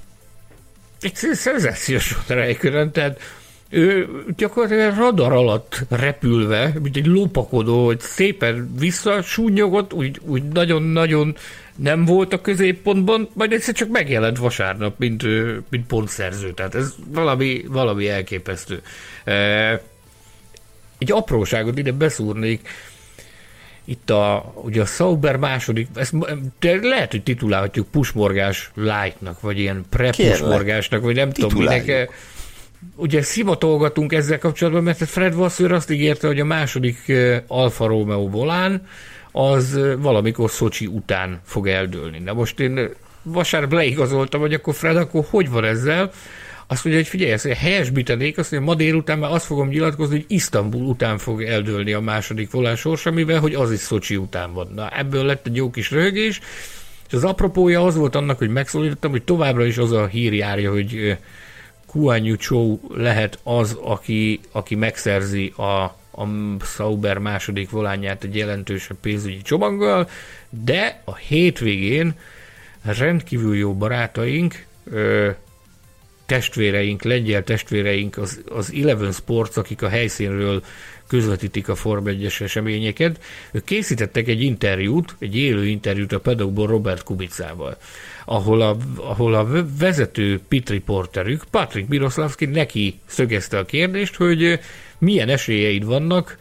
Egy szenzációs Raikkonen, tehát ő gyakorlatilag radar alatt repülve, mint egy lopakodó, hogy szépen visszasúnyogott, úgy, úgy nagyon-nagyon nem volt a középpontban, majd egyszer csak megjelent vasárnap, mint, mint pontszerző. Tehát ez valami, valami elképesztő. Egy apróságot ide beszúrnék, itt a, ugye a Sauber második, ezt lehet, hogy titulálhatjuk pusmorgás lightnak, vagy ilyen pre-pusmorgásnak, vagy nem tudom minek. Ugye szimatolgatunk ezzel kapcsolatban, mert Fred Vasseur azt ígérte, hogy a második Alfa Romeo volán az valamikor Szocsi után fog eldőlni. Na most én vasárnap leigazoltam, hogy akkor Fred, akkor hogy van ezzel? Azt mondja, hogy figyelj, ezt helyesbítenék, azt mondja, ma délután már azt fogom nyilatkozni, hogy Isztambul után fog eldőlni a második volán sorsa, mivel hogy az is Szocsi után van. Na, ebből lett egy jó kis röhögés, és az apropója az volt annak, hogy megszólítottam, hogy továbbra is az a hír járja, hogy Kuan Yu Chou lehet az, aki, aki megszerzi a, a Sauber második volánját egy jelentősebb pénzügyi csomaggal, de a hétvégén rendkívül jó barátaink, testvéreink, lengyel testvéreink, az, az Eleven Sports, akik a helyszínről közvetítik a Form 1 eseményeket, ők készítettek egy interjút, egy élő interjút a pedagógból Robert Kubicával, ahol a, ahol a vezető pit reporterük, Patrick Miroszlavski neki szögezte a kérdést, hogy milyen esélyeid vannak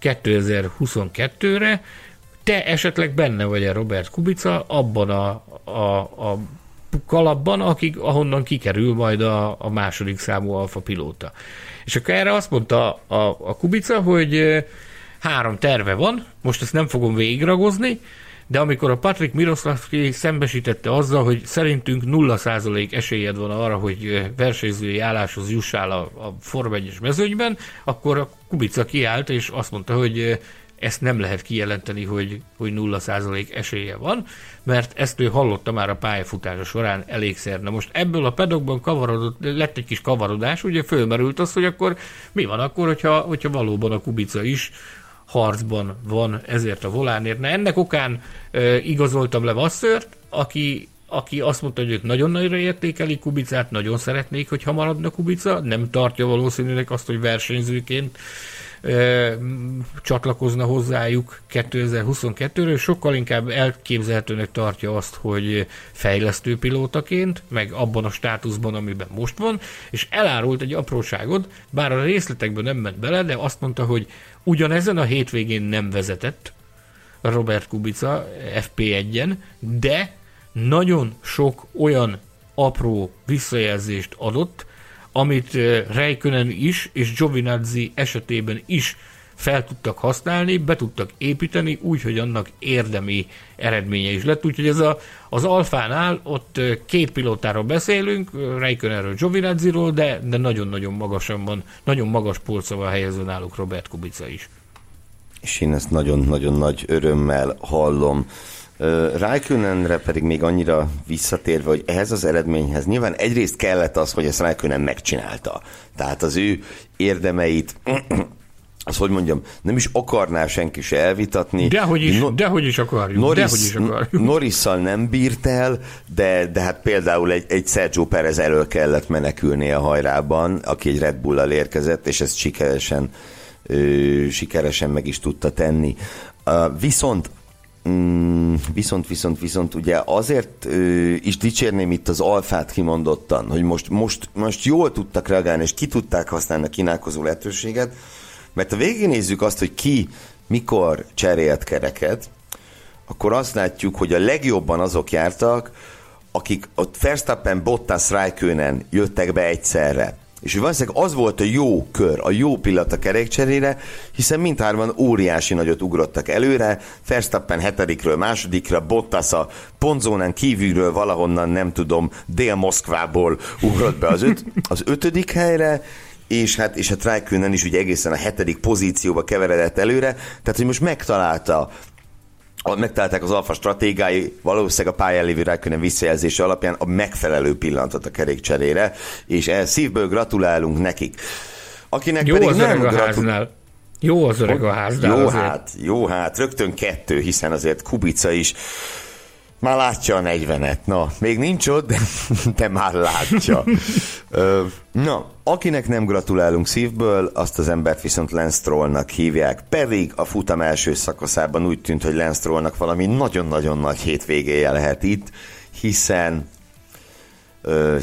2022-re, te esetleg benne vagy-e Robert Kubica abban a, a, a kalapban, akik, ahonnan kikerül majd a, a második számú alfa pilóta. És akkor erre azt mondta a, a Kubica, hogy három terve van, most ezt nem fogom végigragozni, de amikor a Patrick Miroszlavski szembesítette azzal, hogy szerintünk 0% esélyed van arra, hogy versenyzői álláshoz jussál a, a Form 1 mezőnyben, akkor a Kubica kiállt, és azt mondta, hogy ezt nem lehet kijelenteni, hogy, hogy 0% esélye van, mert ezt ő hallotta már a pályafutása során elégszer. Na most ebből a pedokban kavarodott, lett egy kis kavarodás, ugye fölmerült az, hogy akkor mi van akkor, hogyha, hogyha valóban a Kubica is harcban van ezért a volánért. Na ennek okán e, igazoltam le Vasszört, aki aki azt mondta, hogy ők nagyon nagyra értékelik Kubicát, nagyon szeretnék, hogy maradna Kubica, nem tartja valószínűleg azt, hogy versenyzőként csatlakozna hozzájuk 2022-ről, sokkal inkább elképzelhetőnek tartja azt, hogy fejlesztő pilótaként, meg abban a státuszban, amiben most van, és elárult egy apróságot, bár a részletekben nem ment bele, de azt mondta, hogy ugyanezen a hétvégén nem vezetett Robert Kubica FP1-en, de nagyon sok olyan apró visszajelzést adott, amit Räikkönen is és Giovinazzi esetében is fel tudtak használni, be tudtak építeni, úgy, hogy annak érdemi eredménye is lett. Úgyhogy ez a, az Alfánál ott két pilótáról beszélünk, Räikkönenről, Giovinazziról, de, de nagyon-nagyon magasan van, nagyon magas polcával helyező náluk Robert Kubica is. És én ezt nagyon-nagyon nagy örömmel hallom. Raikönenre pedig még annyira visszatérve, hogy ehhez az eredményhez nyilván egyrészt kellett az, hogy ezt Raikkonen megcsinálta. Tehát az ő érdemeit azt hogy mondjam, nem is akarná senki se elvitatni. Dehogy is, no, dehogy is akarjuk. Norris, dehogy is akarjuk. Norrisszal nem bírt el, de, de hát például egy, egy Sergio Perez elől kellett menekülni a hajrában, aki egy Red Bull-al érkezett, és ezt sikeresen, ö, sikeresen meg is tudta tenni. Uh, viszont Mm, viszont, viszont, viszont ugye azért ö, is dicsérném itt az alfát kimondottan, hogy most, most, most jól tudtak reagálni, és ki tudták használni a kínálkozó lehetőséget, mert ha végignézzük azt, hogy ki mikor cserélt kereket, akkor azt látjuk, hogy a legjobban azok jártak, akik ott Verstappen, Bottas, Raikkonen jöttek be egyszerre. És valószínűleg az volt a jó kör, a jó pillanat a kerékcserére, hiszen mindhárman óriási nagyot ugrottak előre, Verstappen hetedikről másodikra, Bottas a pontzónán kívülről valahonnan, nem tudom, Dél-Moszkvából ugrott be az, öt, az ötödik helyre, és hát, és hát Raikkonen is ugye egészen a hetedik pozícióba keveredett előre, tehát hogy most megtalálta megtalálták az alfa stratégái, valószínűleg a pályán lévő Raikkonen visszajelzése alapján a megfelelő pillanatot a kerékcserére, és ehhez szívből gratulálunk nekik. Akinek Jó pedig az nem gratul-. Jó az öreg a háznál. Jó azért. hát, jó hát, rögtön kettő, hiszen azért Kubica is már látja a 40-et. Na, még nincs ott, de, de már látja. Na, akinek nem gratulálunk szívből, azt az embert viszont Lance Strollnak hívják. Pedig a futam első szakaszában úgy tűnt, hogy Lance Strollnak valami nagyon-nagyon nagy hétvégéje lehet itt, hiszen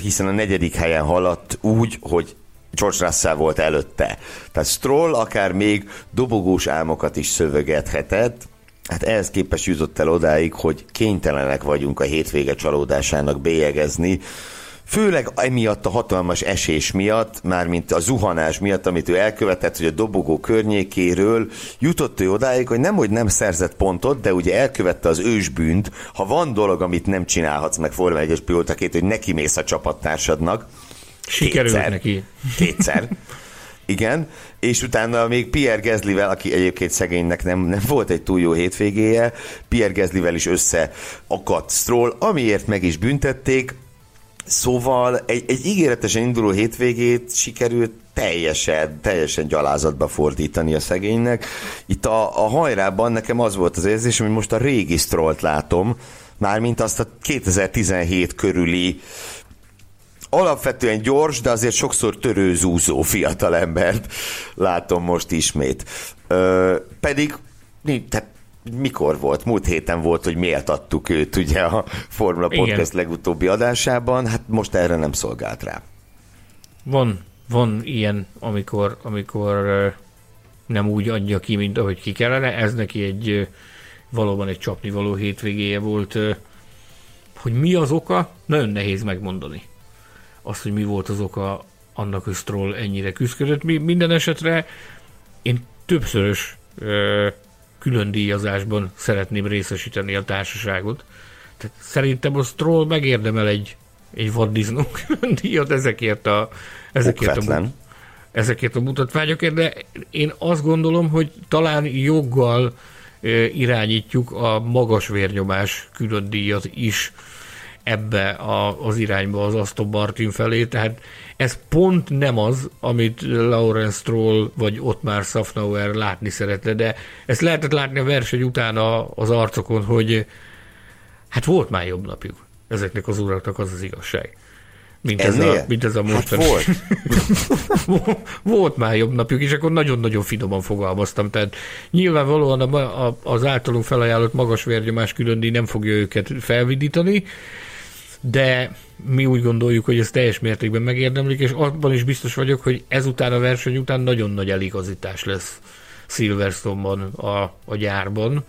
hiszen a negyedik helyen haladt úgy, hogy George Russell volt előtte. Tehát Stroll akár még dobogós álmokat is szövegethetett, Hát ehhez képest jutott el odáig, hogy kénytelenek vagyunk a hétvége csalódásának bélyegezni, Főleg emiatt a hatalmas esés miatt, mármint a zuhanás miatt, amit ő elkövetett, hogy a dobogó környékéről jutott ő odáig, hogy nem, hogy nem szerzett pontot, de ugye elkövette az ősbűnt, ha van dolog, amit nem csinálhatsz meg Forma 1-es pilótaként, hogy neki mész a csapattársadnak. Sikerült kétszer, neki. Kétszer. Igen, és utána még Pierre Gezlivel, aki egyébként szegénynek nem, nem volt egy túl jó hétvégéje, Pierre Gezlivel is összeakadt Stroll, amiért meg is büntették, Szóval egy, egy ígéretesen induló hétvégét sikerült teljesen, teljesen gyalázatba fordítani a szegénynek. Itt a, a hajrában nekem az volt az érzésem, hogy most a régi Strollt látom, mármint azt a 2017 körüli alapvetően gyors, de azért sokszor törőzúzó embert látom most ismét. Ö, pedig tehát mikor volt? Múlt héten volt, hogy miért adtuk őt ugye a Formula Igen. Podcast legutóbbi adásában, hát most erre nem szolgált rá. Van, van ilyen, amikor, amikor nem úgy adja ki, mint ahogy ki kellene. Ez neki egy valóban egy csapnivaló hétvégéje volt. Hogy mi az oka, nagyon nehéz megmondani. Azt, hogy mi volt az oka annak, hogy Stroll ennyire küzdött. Minden esetre én többszörös külön díjazásban szeretném részesíteni a társaságot. Tehát szerintem a Stroll megérdemel egy, egy vaddisznó külön díjat ezekért a, ezekért a, ezekért a mutatványokért, de én azt gondolom, hogy talán joggal irányítjuk a magas vérnyomás külön díjat is ebbe a, az irányba az Aston Martin felé, tehát ez pont nem az, amit Lawrence Stroll vagy ott már Safnauer látni szeretne, de ezt lehetett látni a verseny után az arcokon, hogy hát volt már jobb napjuk ezeknek az uraknak, az az igazság. Mint ez, a, mint ez a most. Hát volt. volt már jobb napjuk, és akkor nagyon-nagyon finoman fogalmaztam. Tehát nyilvánvalóan a, a, az általunk felajánlott magas vérnyomás különdi nem fogja őket felvidítani, de mi úgy gondoljuk, hogy ez teljes mértékben megérdemlik, és abban is biztos vagyok, hogy ezután a verseny után nagyon nagy eligazítás lesz Silverstone-ban a, a gyárban,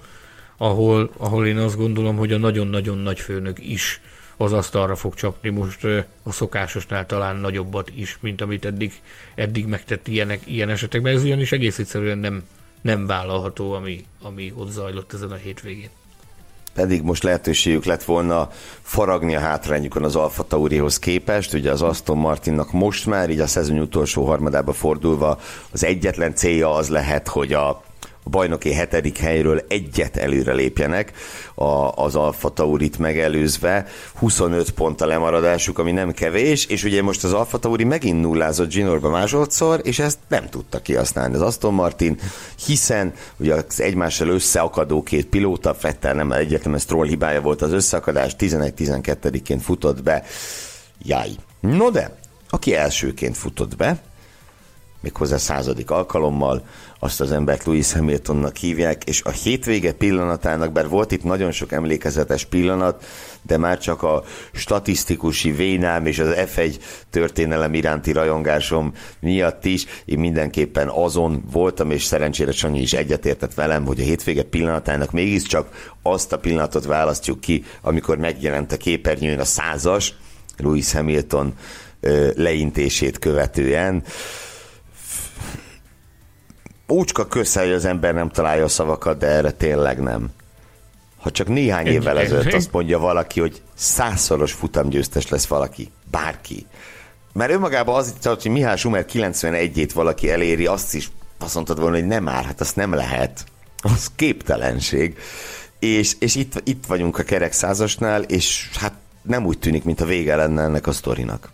ahol, ahol én azt gondolom, hogy a nagyon-nagyon nagy főnök is az asztalra fog csapni most a szokásosnál talán nagyobbat is, mint amit eddig, eddig megtett ilyenek, ilyen esetekben. Ez ugyanis egész egyszerűen nem, nem vállalható, ami, ami ott zajlott ezen a hétvégén pedig most lehetőségük lett volna faragni a hátrányukon az Alfa Taurihoz képest. Ugye az Aston Martinnak most már, így a szezon utolsó harmadába fordulva, az egyetlen célja az lehet, hogy a a bajnoki hetedik helyről egyet előre lépjenek a, az Alfa Taurit megelőzve. 25 pont a lemaradásuk, ami nem kevés, és ugye most az Alfa Tauri megint nullázott Ginorba másodszor, és ezt nem tudta kihasználni az Aston Martin, hiszen ugye az egymással összeakadó két pilóta, Fettel nem egyetlen Stroll hibája volt az összeakadás, 11-12-ként futott be. Jaj. No de, aki elsőként futott be, méghozzá századik alkalommal, azt az embert Louis Hamiltonnak hívják, és a hétvége pillanatának, bár volt itt nagyon sok emlékezetes pillanat, de már csak a statisztikusi vénám és az F1 történelem iránti rajongásom miatt is én mindenképpen azon voltam, és szerencsére Sanyi is egyetértett velem, hogy a hétvége pillanatának mégiscsak azt a pillanatot választjuk ki, amikor megjelent a képernyőn a százas, Louis Hamilton leintését követően úcska kösze, hogy az ember nem találja a szavakat, de erre tényleg nem. Ha csak néhány évvel ezelőtt azt mondja valaki, hogy százszoros futamgyőztes lesz valaki, bárki. Mert önmagában az itt, hogy Mihály Schumer 91-ét valaki eléri, azt is azt mondtad volna, hogy nem már, hát azt nem lehet. Az képtelenség. És, és itt, itt vagyunk a kerek százasnál, és hát nem úgy tűnik, mint a vége lenne ennek a sztorinak.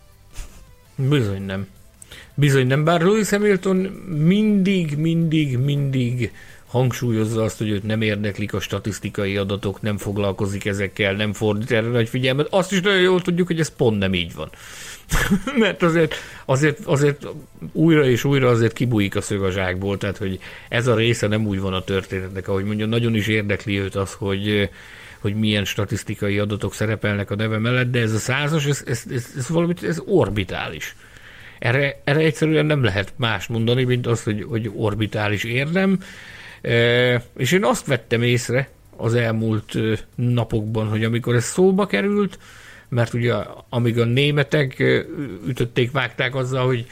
Bizony nem. Bizony nem, bár Lewis Hamilton mindig, mindig, mindig hangsúlyozza azt, hogy őt nem érdeklik a statisztikai adatok, nem foglalkozik ezekkel, nem fordít erre nagy figyelmet. Azt is nagyon jól tudjuk, hogy ez pont nem így van. Mert azért, azért, azért újra és újra azért kibújik a szög a zsákból, tehát hogy ez a része nem úgy van a történetnek, ahogy mondja, nagyon is érdekli őt az, hogy hogy milyen statisztikai adatok szerepelnek a neve mellett, de ez a százas, ez, ez, ez, ez valami, ez orbitális. Erre, erre egyszerűen nem lehet más mondani, mint azt, hogy, hogy orbitális érdem. E, és én azt vettem észre az elmúlt napokban, hogy amikor ez szóba került, mert ugye amíg a németek ütötték, vágták azzal, hogy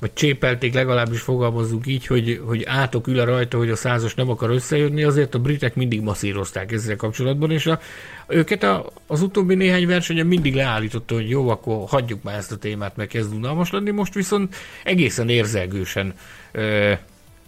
vagy csépelték, legalábbis fogalmazzuk így, hogy, hogy átok ül rajta, hogy a százas nem akar összejönni, azért a britek mindig masszírozták ezzel kapcsolatban, és a, őket a, az utóbbi néhány versenyen mindig leállította, hogy jó, akkor hagyjuk már ezt a témát, meg kezd unalmas lenni, most viszont egészen érzelgősen ö,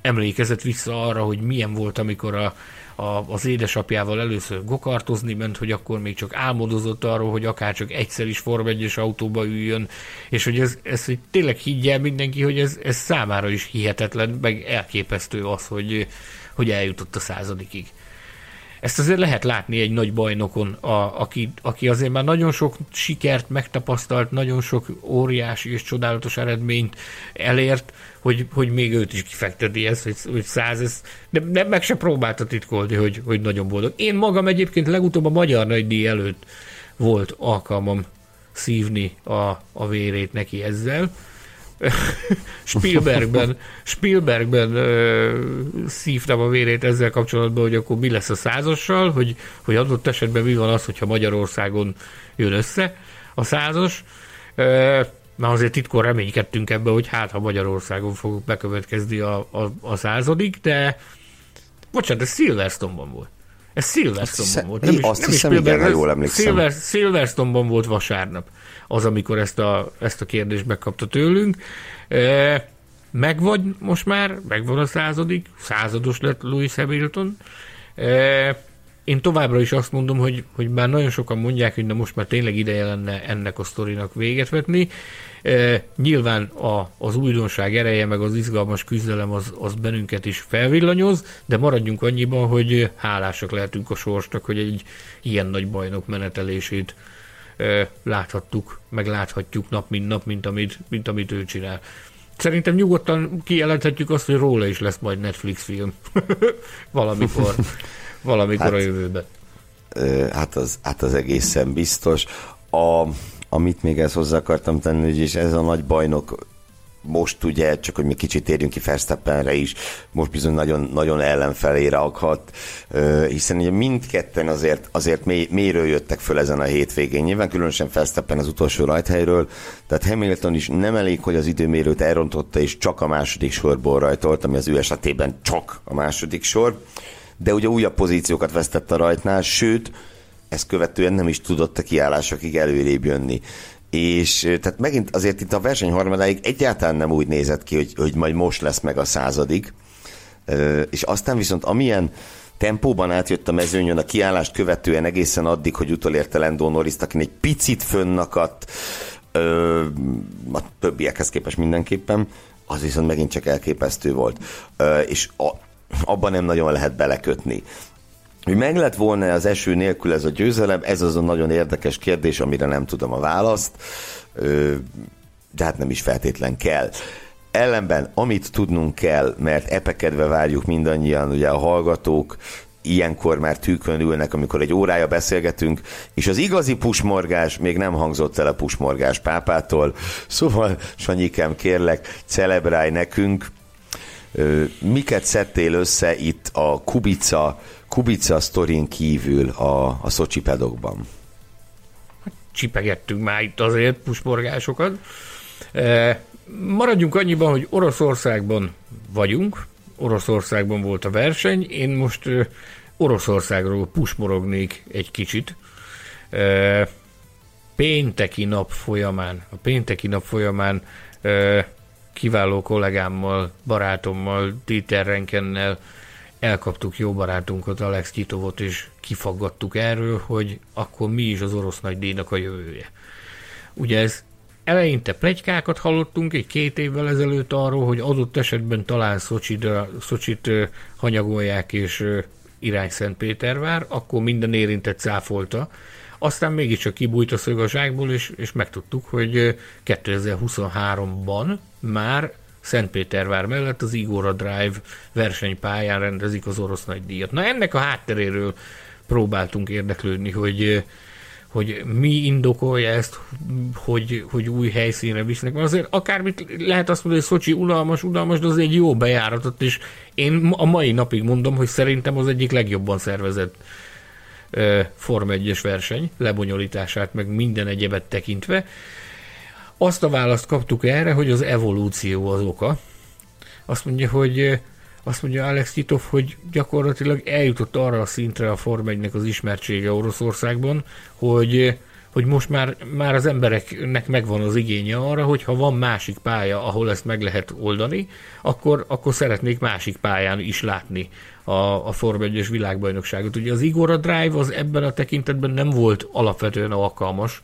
emlékezett vissza arra, hogy milyen volt, amikor a, a, az édesapjával először gokartozni ment, hogy akkor még csak álmodozott arról, hogy akár csak egyszer is Form 1 autóba üljön, és hogy ez, ez hogy tényleg higgye aki, hogy ez, ez számára is hihetetlen, meg elképesztő az, hogy, hogy eljutott a századikig. Ezt azért lehet látni egy nagy bajnokon, a, aki, aki azért már nagyon sok sikert megtapasztalt, nagyon sok óriási és csodálatos eredményt elért, hogy, hogy még őt is kifekteti ezt, hogy, hogy száz, ez, de nem meg se próbálta titkolni, hogy, hogy nagyon boldog. Én magam egyébként legutóbb a Magyar Nagydíj előtt volt alkalmam szívni a, a vérét neki ezzel, Spielbergben, Spielbergben ö, szívtam a vérét ezzel kapcsolatban, hogy akkor mi lesz a százassal, hogy, hogy adott esetben mi van az, hogyha Magyarországon jön össze a százas. Ö, már azért titkon reménykedtünk ebbe, hogy hát, ha Magyarországon fog bekövetkezni a, a, a századik, de bocsánat, ez Silverstone-ban volt. Ez Silverstone-ban volt. Nem is, azt nem hiszem, is igen, jól emlékszem. Silver, volt vasárnap az, amikor ezt a, ezt a kérdést megkapta tőlünk. E, megvagy most már, megvan a századik, százados lett Louis Hamilton. E, én továbbra is azt mondom, hogy, hogy már nagyon sokan mondják, hogy na most már tényleg ideje lenne ennek a sztorinak véget vetni. E, nyilván a, az újdonság ereje, meg az izgalmas küzdelem az, az bennünket is felvillanyoz, de maradjunk annyiban, hogy hálásak lehetünk a sorsnak, hogy egy ilyen nagy bajnok menetelését láthattuk, meg láthatjuk nap mint nap, mint amit, mint amit ő csinál. Szerintem nyugodtan kijelenthetjük azt, hogy róla is lesz majd Netflix film. valamikor, valamikor hát, a jövőben. Hát az, hát az egészen biztos. A, amit még ezt hozzá akartam tenni, hogy és ez a nagy bajnok most ugye, csak hogy mi kicsit térjünk ki Verstappenre is, most bizony nagyon, nagyon ellenfelére akhat, hiszen ugye mindketten azért, azért mély, mélyről jöttek föl ezen a hétvégén. Nyilván különösen Verstappen az utolsó rajthelyről, tehát Hamilton is nem elég, hogy az időmérőt elrontotta, és csak a második sorból rajtolt, ami az ő esetében csak a második sor, de ugye újabb pozíciókat vesztett a rajtnál, sőt, ezt követően nem is tudott a kiállásokig előrébb jönni és tehát megint azért itt a verseny harmadáig egyáltalán nem úgy nézett ki, hogy, hogy majd most lesz meg a századik, És aztán viszont amilyen tempóban átjött a mezőnyön a kiállást követően egészen addig, hogy utolérte Lando norris akin egy picit fönnakadt, ö, a többiekhez képest mindenképpen, az viszont megint csak elképesztő volt. Ö, és a, abban nem nagyon lehet belekötni. Hogy meg lett volna az eső nélkül ez a győzelem, ez az a nagyon érdekes kérdés, amire nem tudom a választ, de hát nem is feltétlen kell. Ellenben, amit tudnunk kell, mert epekedve várjuk mindannyian, ugye a hallgatók, ilyenkor már tűkön ülnek, amikor egy órája beszélgetünk, és az igazi pusmorgás még nem hangzott el a pusmorgás pápától. Szóval, Sanyikám, kérlek, celebrálj nekünk, miket szedtél össze itt a Kubica, Kubica sztorin kívül a, a Szocsi pedokban? Csipegettünk már itt azért pusmorgásokat. Maradjunk annyiban, hogy Oroszországban vagyunk, Oroszországban volt a verseny, én most Oroszországról pusmorognék egy kicsit. Pénteki nap folyamán, a pénteki nap folyamán kiváló kollégámmal, barátommal, Dieter Renkennel elkaptuk jó barátunkat, Alex Kitovot, és kifaggattuk erről, hogy akkor mi is az orosz díjnak a jövője. Ugye ez eleinte plegykákat hallottunk egy két évvel ezelőtt arról, hogy adott esetben talán Szocsit, Szocsit hanyagolják és irány Szentpétervár, akkor minden érintett cáfolta. Aztán mégiscsak kibújt a szög a zsákból, és, és megtudtuk, hogy 2023-ban már Szentpétervár mellett az Igora Drive versenypályán rendezik az orosz nagydíjat. Na ennek a hátteréről próbáltunk érdeklődni, hogy hogy mi indokolja ezt, hogy, hogy új helyszínre visznek. Mert azért akármit lehet azt mondani, hogy Szocsi unalmas, unalmas, de az egy jó bejáratot, és én a mai napig mondom, hogy szerintem az egyik legjobban szervezett Form 1-es verseny, lebonyolítását, meg minden egyebet tekintve. Azt a választ kaptuk erre, hogy az evolúció az oka. Azt mondja, hogy azt mondja Alex Titov, hogy gyakorlatilag eljutott arra a szintre a Form 1 az ismertsége Oroszországban, hogy hogy most már, már az embereknek megvan az igénye arra, hogy ha van másik pálya, ahol ezt meg lehet oldani, akkor, akkor szeretnék másik pályán is látni a, a Form 1 világbajnokságot. Ugye az Igora Drive az ebben a tekintetben nem volt alapvetően alkalmas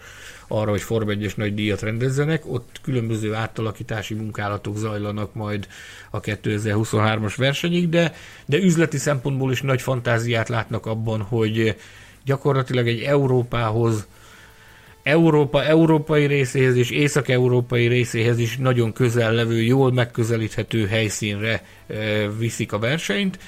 arra, hogy Form 1 nagy díjat rendezzenek, ott különböző átalakítási munkálatok zajlanak majd a 2023-as versenyig, de, de üzleti szempontból is nagy fantáziát látnak abban, hogy gyakorlatilag egy Európához Európa európai részéhez és észak-európai részéhez is nagyon közel levő, jól megközelíthető helyszínre viszik a versenyt.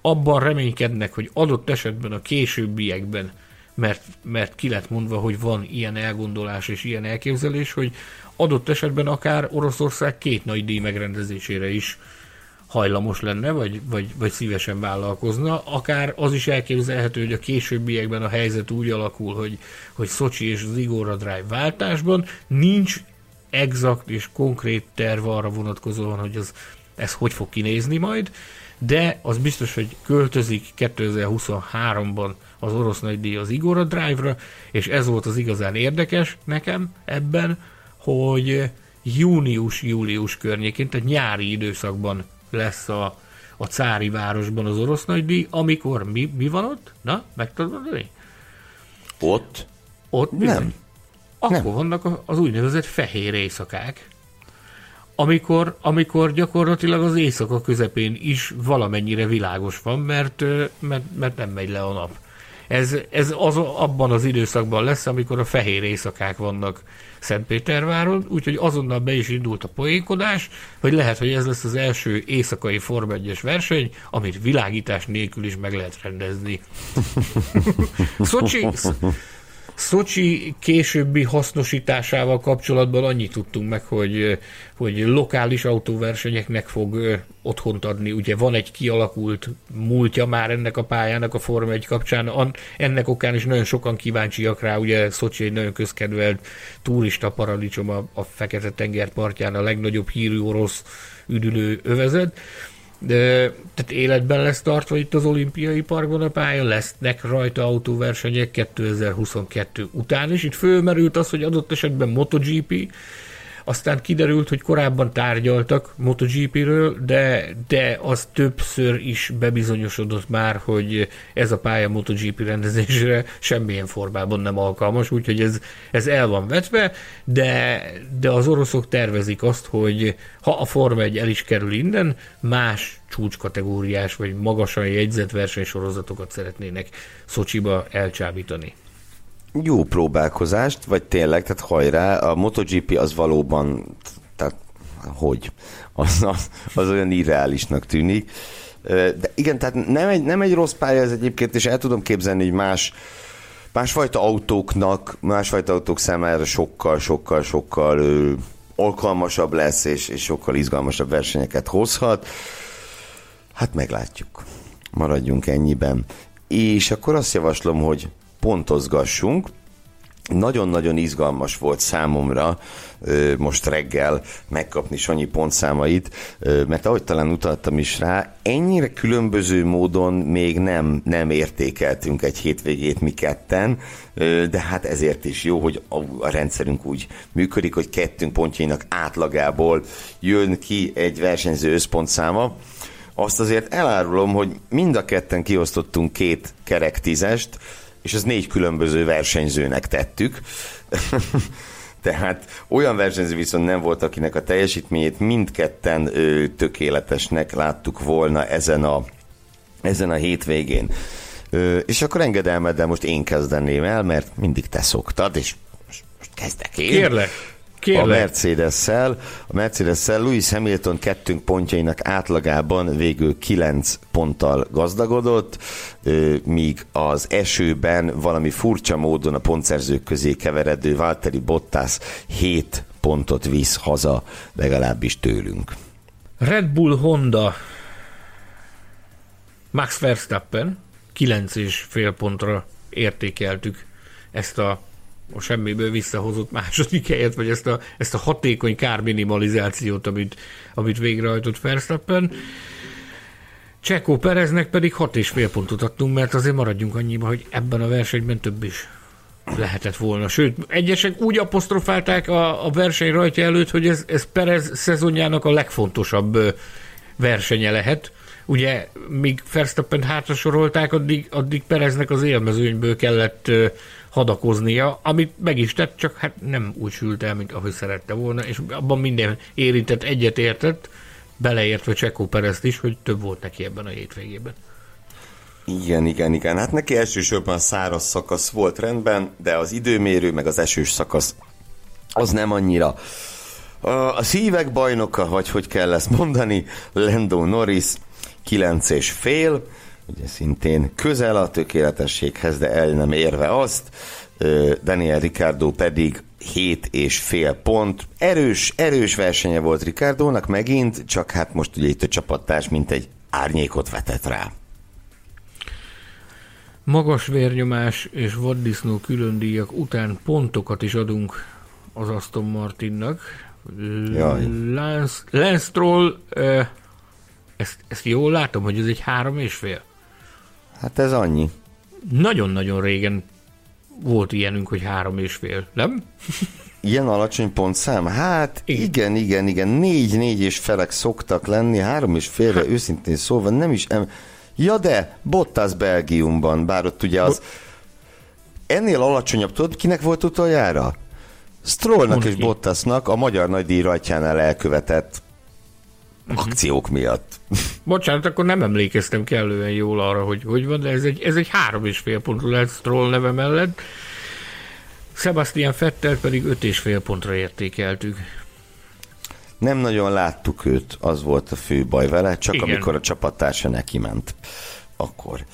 Abban reménykednek, hogy adott esetben a későbbiekben mert, mert ki lett mondva, hogy van ilyen elgondolás és ilyen elképzelés, hogy adott esetben akár Oroszország két nagy díj megrendezésére is hajlamos lenne, vagy, vagy, vagy szívesen vállalkozna. Akár az is elképzelhető, hogy a későbbiekben a helyzet úgy alakul, hogy, hogy Szocsi és az Igorra Drive váltásban nincs exakt és konkrét terv arra vonatkozóan, hogy az, ez hogy fog kinézni majd, de az biztos, hogy költözik 2023-ban az orosz nagydíj az Igora Drive-ra, és ez volt az igazán érdekes nekem ebben, hogy június-július környékén, tehát nyári időszakban lesz a, a cári városban az orosz nagydíj, amikor mi, mi van ott? Na, meg tudod mondani? Ott? Ott bizony. Nem. Akkor nem. vannak az úgynevezett fehér éjszakák, amikor, amikor gyakorlatilag az éjszaka közepén is valamennyire világos van, mert, mert, mert nem megy le a nap. Ez, ez az, abban az időszakban lesz, amikor a fehér éjszakák vannak Szentpéterváron, úgyhogy azonnal be is indult a poénkodás, hogy lehet, hogy ez lesz az első éjszakai Form 1 verseny, amit világítás nélkül is meg lehet rendezni. Szocsi, Szocsi későbbi hasznosításával kapcsolatban annyit tudtunk meg, hogy, hogy lokális autóversenyeknek fog otthont adni. Ugye van egy kialakult múltja már ennek a pályának a Forma 1 kapcsán, ennek okán is nagyon sokan kíváncsiak rá, ugye Szocsi egy nagyon közkedvelt turista paradicsom a, a Fekete-tenger partján, a legnagyobb hírű orosz üdülő övezet de, tehát életben lesz tartva itt az olimpiai parkban a pálya, lesznek rajta autóversenyek 2022 után is. Itt fölmerült az, hogy adott esetben MotoGP, aztán kiderült, hogy korábban tárgyaltak MotoGP-ről, de, de az többször is bebizonyosodott már, hogy ez a pálya MotoGP rendezésre semmilyen formában nem alkalmas, úgyhogy ez, ez el van vetve, de, de az oroszok tervezik azt, hogy ha a Forma 1 el is kerül innen, más csúcskategóriás vagy magasan jegyzett versenysorozatokat szeretnének Szocsiba elcsábítani jó próbálkozást, vagy tényleg, tehát hajrá, a MotoGP az valóban, tehát hogy? Az, az, az olyan irreálisnak tűnik. De igen, tehát nem egy, nem egy rossz pálya ez egyébként, és el tudom képzelni, hogy más, másfajta autóknak, másfajta autók számára sokkal, sokkal, sokkal ö, alkalmasabb lesz, és, és sokkal izgalmasabb versenyeket hozhat. Hát meglátjuk. Maradjunk ennyiben. És akkor azt javaslom, hogy pontozgassunk. Nagyon-nagyon izgalmas volt számomra most reggel megkapni Sanyi pontszámait, mert ahogy talán utaltam is rá, ennyire különböző módon még nem, nem értékeltünk egy hétvégét mi ketten, de hát ezért is jó, hogy a rendszerünk úgy működik, hogy kettünk pontjainak átlagából jön ki egy versenyző összpontszáma. Azt azért elárulom, hogy mind a ketten kiosztottunk két kerek tízest, és ez négy különböző versenyzőnek tettük. Tehát olyan versenyző viszont nem volt, akinek a teljesítményét mindketten ö, tökéletesnek láttuk volna ezen a, ezen a hétvégén. Ö, és akkor engedelmed, de most én kezdeném el, mert mindig te szoktad, és most, most kezdek én. Kérlek. Kérlek. A Mercedes-szel, a Mercedes-szel Louis Hamilton kettőnk pontjainak átlagában végül 9 ponttal gazdagodott, míg az esőben valami furcsa módon a pontszerzők közé keveredő Valtteri Bottas 7 pontot visz haza, legalábbis tőlünk. Red Bull Honda Max Verstappen 9,5 pontra értékeltük ezt a a semmiből visszahozott második helyet, vagy ezt a, ezt a hatékony kárminimalizációt, amit, amit végrehajtott Verstappen. Csekó Pereznek pedig hat és fél pontot adtunk, mert azért maradjunk annyiba, hogy ebben a versenyben több is lehetett volna. Sőt, egyesek úgy apostrofálták a, a verseny rajta előtt, hogy ez, ez Perez szezonjának a legfontosabb versenye lehet. Ugye, míg Verstappen hátra sorolták, addig, addig Pereznek az élmezőnyből kellett hadakoznia, amit meg is tett, csak hát nem úgy sült el, mint ahogy szerette volna, és abban minden érintett egyet értett, beleértve Csekó Perezt is, hogy több volt neki ebben a hétvégében. Igen, igen, igen. Hát neki elsősorban a száraz szakasz volt rendben, de az időmérő meg az esős szakasz az nem annyira. A szívek bajnoka, vagy hogy kell ezt mondani, Lando Norris 9 és fél, ugye szintén közel a tökéletességhez, de el nem érve azt. Daniel Ricardo pedig 7 és fél pont. Erős, erős versenye volt Ricardónak megint, csak hát most ugye itt a csapattárs mint egy árnyékot vetett rá. Magas vérnyomás és vaddisznó különdíjak után pontokat is adunk az Aston Martinnak. Jaj. Lance, Lance Stroll, ezt, ezt jól látom, hogy ez egy három és fél. Hát ez annyi. Nagyon-nagyon régen volt ilyenünk, hogy három és fél, nem? Ilyen alacsony pontszám? Hát igen, igen, igen, négy, négy és felek szoktak lenni, három és félre hát. őszintén szóval nem is... Em... Ja de, Bottas Belgiumban, bár ott ugye az... Ennél alacsonyabb, tudod, kinek volt utoljára? Strollnak és Bottasnak a magyar nagydíj rajtjánál elkövetett uh-huh. akciók miatt. Bocsánat, akkor nem emlékeztem kellően jól arra, hogy hogy van, de ez egy, ez egy három és fél pont lehet Stroll neve mellett. Sebastian Fettel pedig öt és fél pontra értékeltük. Nem nagyon láttuk őt, az volt a fő baj vele, csak Igen. amikor a csapattársa neki ment. Akkor.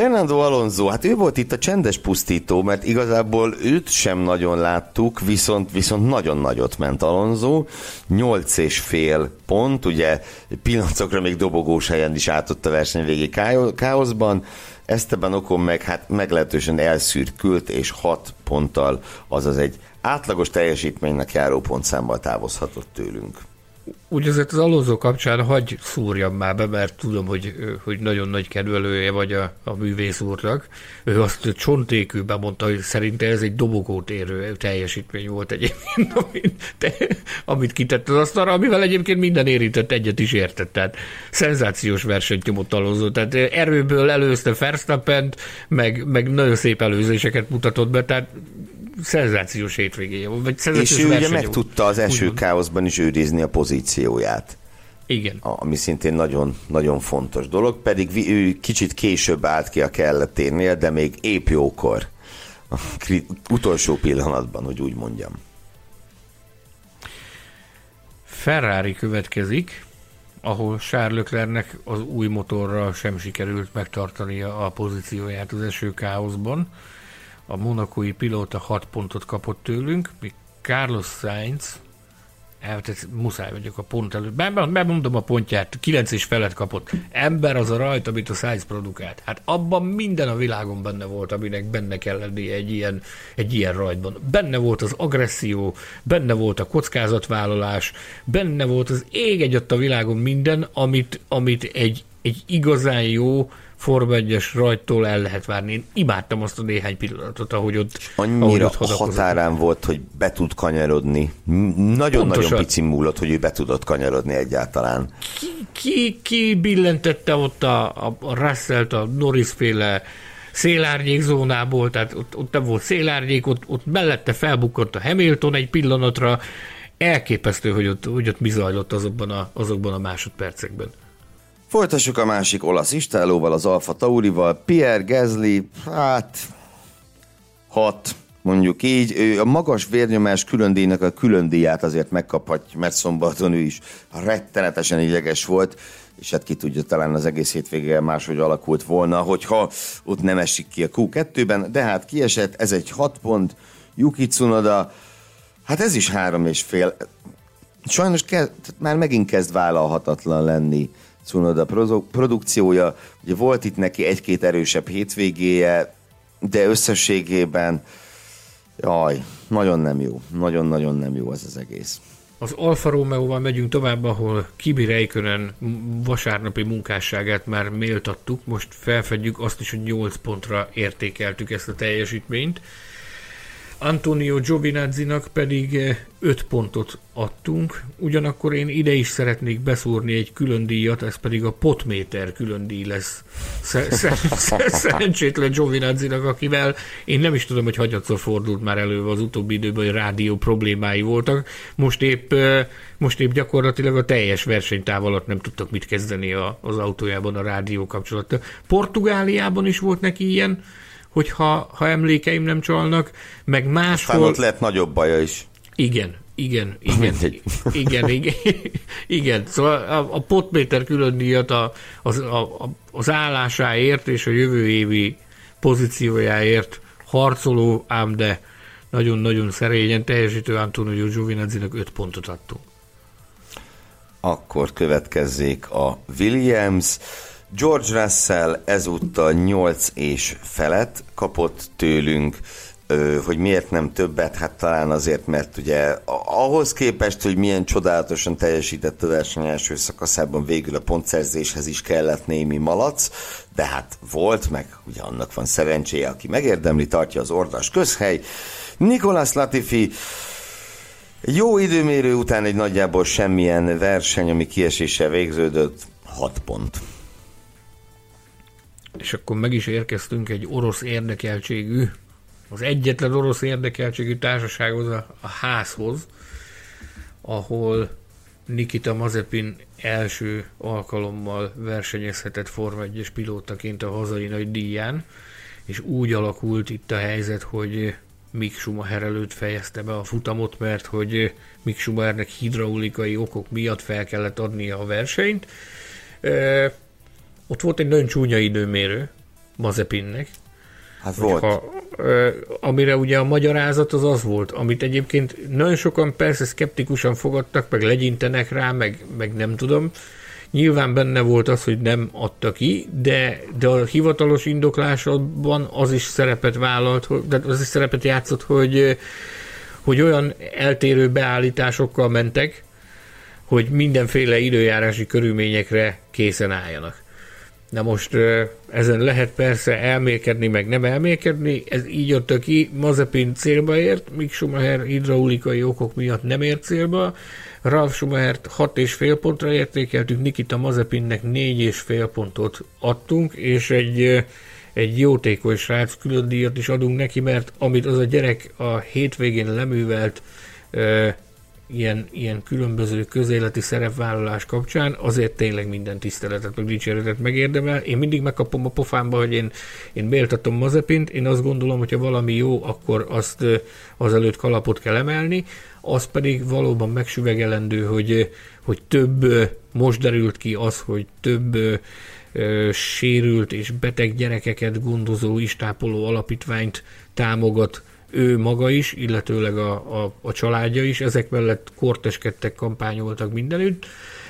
Fernando Alonso, hát ő volt itt a csendes pusztító, mert igazából őt sem nagyon láttuk, viszont, viszont nagyon nagyot ment Alonso, 8 és fél pont, ugye pillanatokra még dobogós helyen is átott a verseny végi káoszban, Esteban Okon meg hát meglehetősen elszürkült, és 6 ponttal, azaz egy átlagos teljesítménynek járó pontszámmal távozhatott tőlünk. Úgy azért az Alonso kapcsán hagy szúrjam már be, mert tudom, hogy, hogy nagyon nagy kedvelője vagy a, a művész úrnak. Ő azt csontékűben mondta, hogy szerinte ez egy dobogót érő teljesítmény volt egyébként, amit, te, amit kitett az asztalra, amivel egyébként minden érintett egyet is értett. Tehát szenzációs versenyt nyomott Alonso. Tehát erőből előzte verstappen meg, meg nagyon szép előzéseket mutatott be, tehát szenzációs hétvégéje volt. Vagy és ő ugye meg tudta az eső káoszban is őrizni a pozícióját. Igen. Ami szintén nagyon, nagyon fontos dolog, pedig ő kicsit később állt ki a kelleténél, de még épp jókor. A utolsó pillanatban, hogy úgy mondjam. Ferrari következik, ahol Charles Leclercnek az új motorral sem sikerült megtartania a pozícióját az eső káoszban a monakói pilóta 6 pontot kapott tőlünk, míg Carlos Sainz, elvetett, muszáj vagyok a pont előtt, bemondom a pontját, 9 és felett kapott. Ember az a rajt, amit a Sainz produkált. Hát abban minden a világon benne volt, aminek benne kell lennie egy ilyen, egy ilyen rajtban. Benne volt az agresszió, benne volt a kockázatvállalás, benne volt az ég egyet a világon minden, amit, amit egy, egy igazán jó Forma 1-es rajtól el lehet várni. Én imádtam azt a néhány pillanatot, ahogy ott Annyira ahogy ott határán volt, hogy be tud kanyarodni. Nagyon-nagyon pici múlott, hogy ő be tudott kanyarodni egyáltalán. Ki, ki, ki billentette ott a, a, a Russell-t, a Norris féle szélárnyék zónából, tehát ott, ott nem volt szélárnyék, ott, ott mellette felbukkott a Hamilton egy pillanatra, elképesztő, hogy ott, hogy ott mi zajlott azokban a, azokban a másodpercekben. Folytassuk a másik olasz istálóval, az Alfa Taurival. Pierre Gasly, hát hat, mondjuk így. Ő a magas vérnyomás különdíjnak a különdíját azért megkaphatja, mert szombaton ő is rettenetesen ideges volt, és hát ki tudja, talán az egész hétvége máshogy alakult volna, hogyha ott nem esik ki a Q2-ben, de hát kiesett, ez egy hat pont, Yuki Tsunoda, hát ez is három és fél. Sajnos kezd, már megint kezd vállalhatatlan lenni Cunoda produkciója. Ugye volt itt neki egy-két erősebb hétvégéje, de összességében jaj, nagyon nem jó. Nagyon-nagyon nem jó ez az egész. Az Alfa Romeo-val megyünk tovább, ahol Kibi Räikkönen vasárnapi munkásságát már méltattuk. Most felfedjük azt is, hogy 8 pontra értékeltük ezt a teljesítményt. Antonio Giovinazzi-nak pedig 5 eh, pontot adtunk, ugyanakkor én ide is szeretnék beszúrni egy külön díjat, ez pedig a potméter külön díj lesz szerencsétlen Giovinazzi-nak, akivel én nem is tudom, hogy hagyatszor fordult már elő az utóbbi időben, hogy rádió problémái voltak. Most épp, eh, most épp gyakorlatilag a teljes versenytáv alatt nem tudtak mit kezdeni az autójában a rádió kapcsolattal. Portugáliában is volt neki ilyen, hogyha ha emlékeim nem csalnak, meg máshol... Aztán ott lehet nagyobb baja is. Igen, igen, igen, igen, igen, igen. Szóval a, a potméter külön díjat a, az, a, az állásáért és a jövő évi pozíciójáért harcoló, ám de nagyon-nagyon szerényen teljesítő Antonio Giovinazzi-nak 5 pontot adtunk. Akkor következzék a Williams. George Russell ezúttal 8 és felett kapott tőlünk, hogy miért nem többet, hát talán azért, mert ugye ahhoz képest, hogy milyen csodálatosan teljesített a verseny első szakaszában, végül a pontszerzéshez is kellett némi malac, de hát volt, meg ugye annak van szerencséje, aki megérdemli, tartja az ordas közhely. Nicolas Latifi jó időmérő után egy nagyjából semmilyen verseny, ami kieséssel végződött, 6 pont. És akkor meg is érkeztünk egy orosz érdekeltségű, az egyetlen orosz érdekeltségű társasághoz, a, a házhoz, ahol Nikita Mazepin első alkalommal versenyezhetett Forma 1-es pilótaként a hazai nagy díján, és úgy alakult itt a helyzet, hogy Mick Schumacher előtt fejezte be a futamot, mert hogy Mick Schumachernek hidraulikai okok miatt fel kellett adnia a versenyt. Ott volt egy nagyon csúnya időmérő Mazepinnek. Hát volt. Ha, amire ugye a magyarázat az az volt, amit egyébként nagyon sokan persze szkeptikusan fogadtak, meg legyintenek rá, meg, meg nem tudom. Nyilván benne volt az, hogy nem adta ki, de, de a hivatalos indoklásodban az is szerepet vállalt, de az is szerepet játszott, hogy, hogy olyan eltérő beállításokkal mentek, hogy mindenféle időjárási körülményekre készen álljanak. Na most ezen lehet persze elmélkedni, meg nem elmélkedni, ez így jött ki, Mazepin célba ért, Mick Schumacher hidraulikai okok miatt nem ért célba, Ralf Schumachert 6,5 pontra értékeltük, Nikita Mazepinnek 4,5 pontot adtunk, és egy, egy jótékony srác külön díjat is adunk neki, mert amit az a gyerek a hétvégén leművelt, ilyen, ilyen különböző közéleti szerepvállalás kapcsán azért tényleg minden tiszteletet, meg dicséretet megérdemel. Én mindig megkapom a pofámba, hogy én, én méltatom Mazepint, én azt gondolom, hogy ha valami jó, akkor azt azelőtt kalapot kell emelni, az pedig valóban megsüvegelendő, hogy, hogy több, most derült ki az, hogy több sérült és beteg gyerekeket gondozó, istápoló alapítványt támogat ő maga is, illetőleg a, a, a családja is, ezek mellett korteskedtek, kampányoltak mindenütt.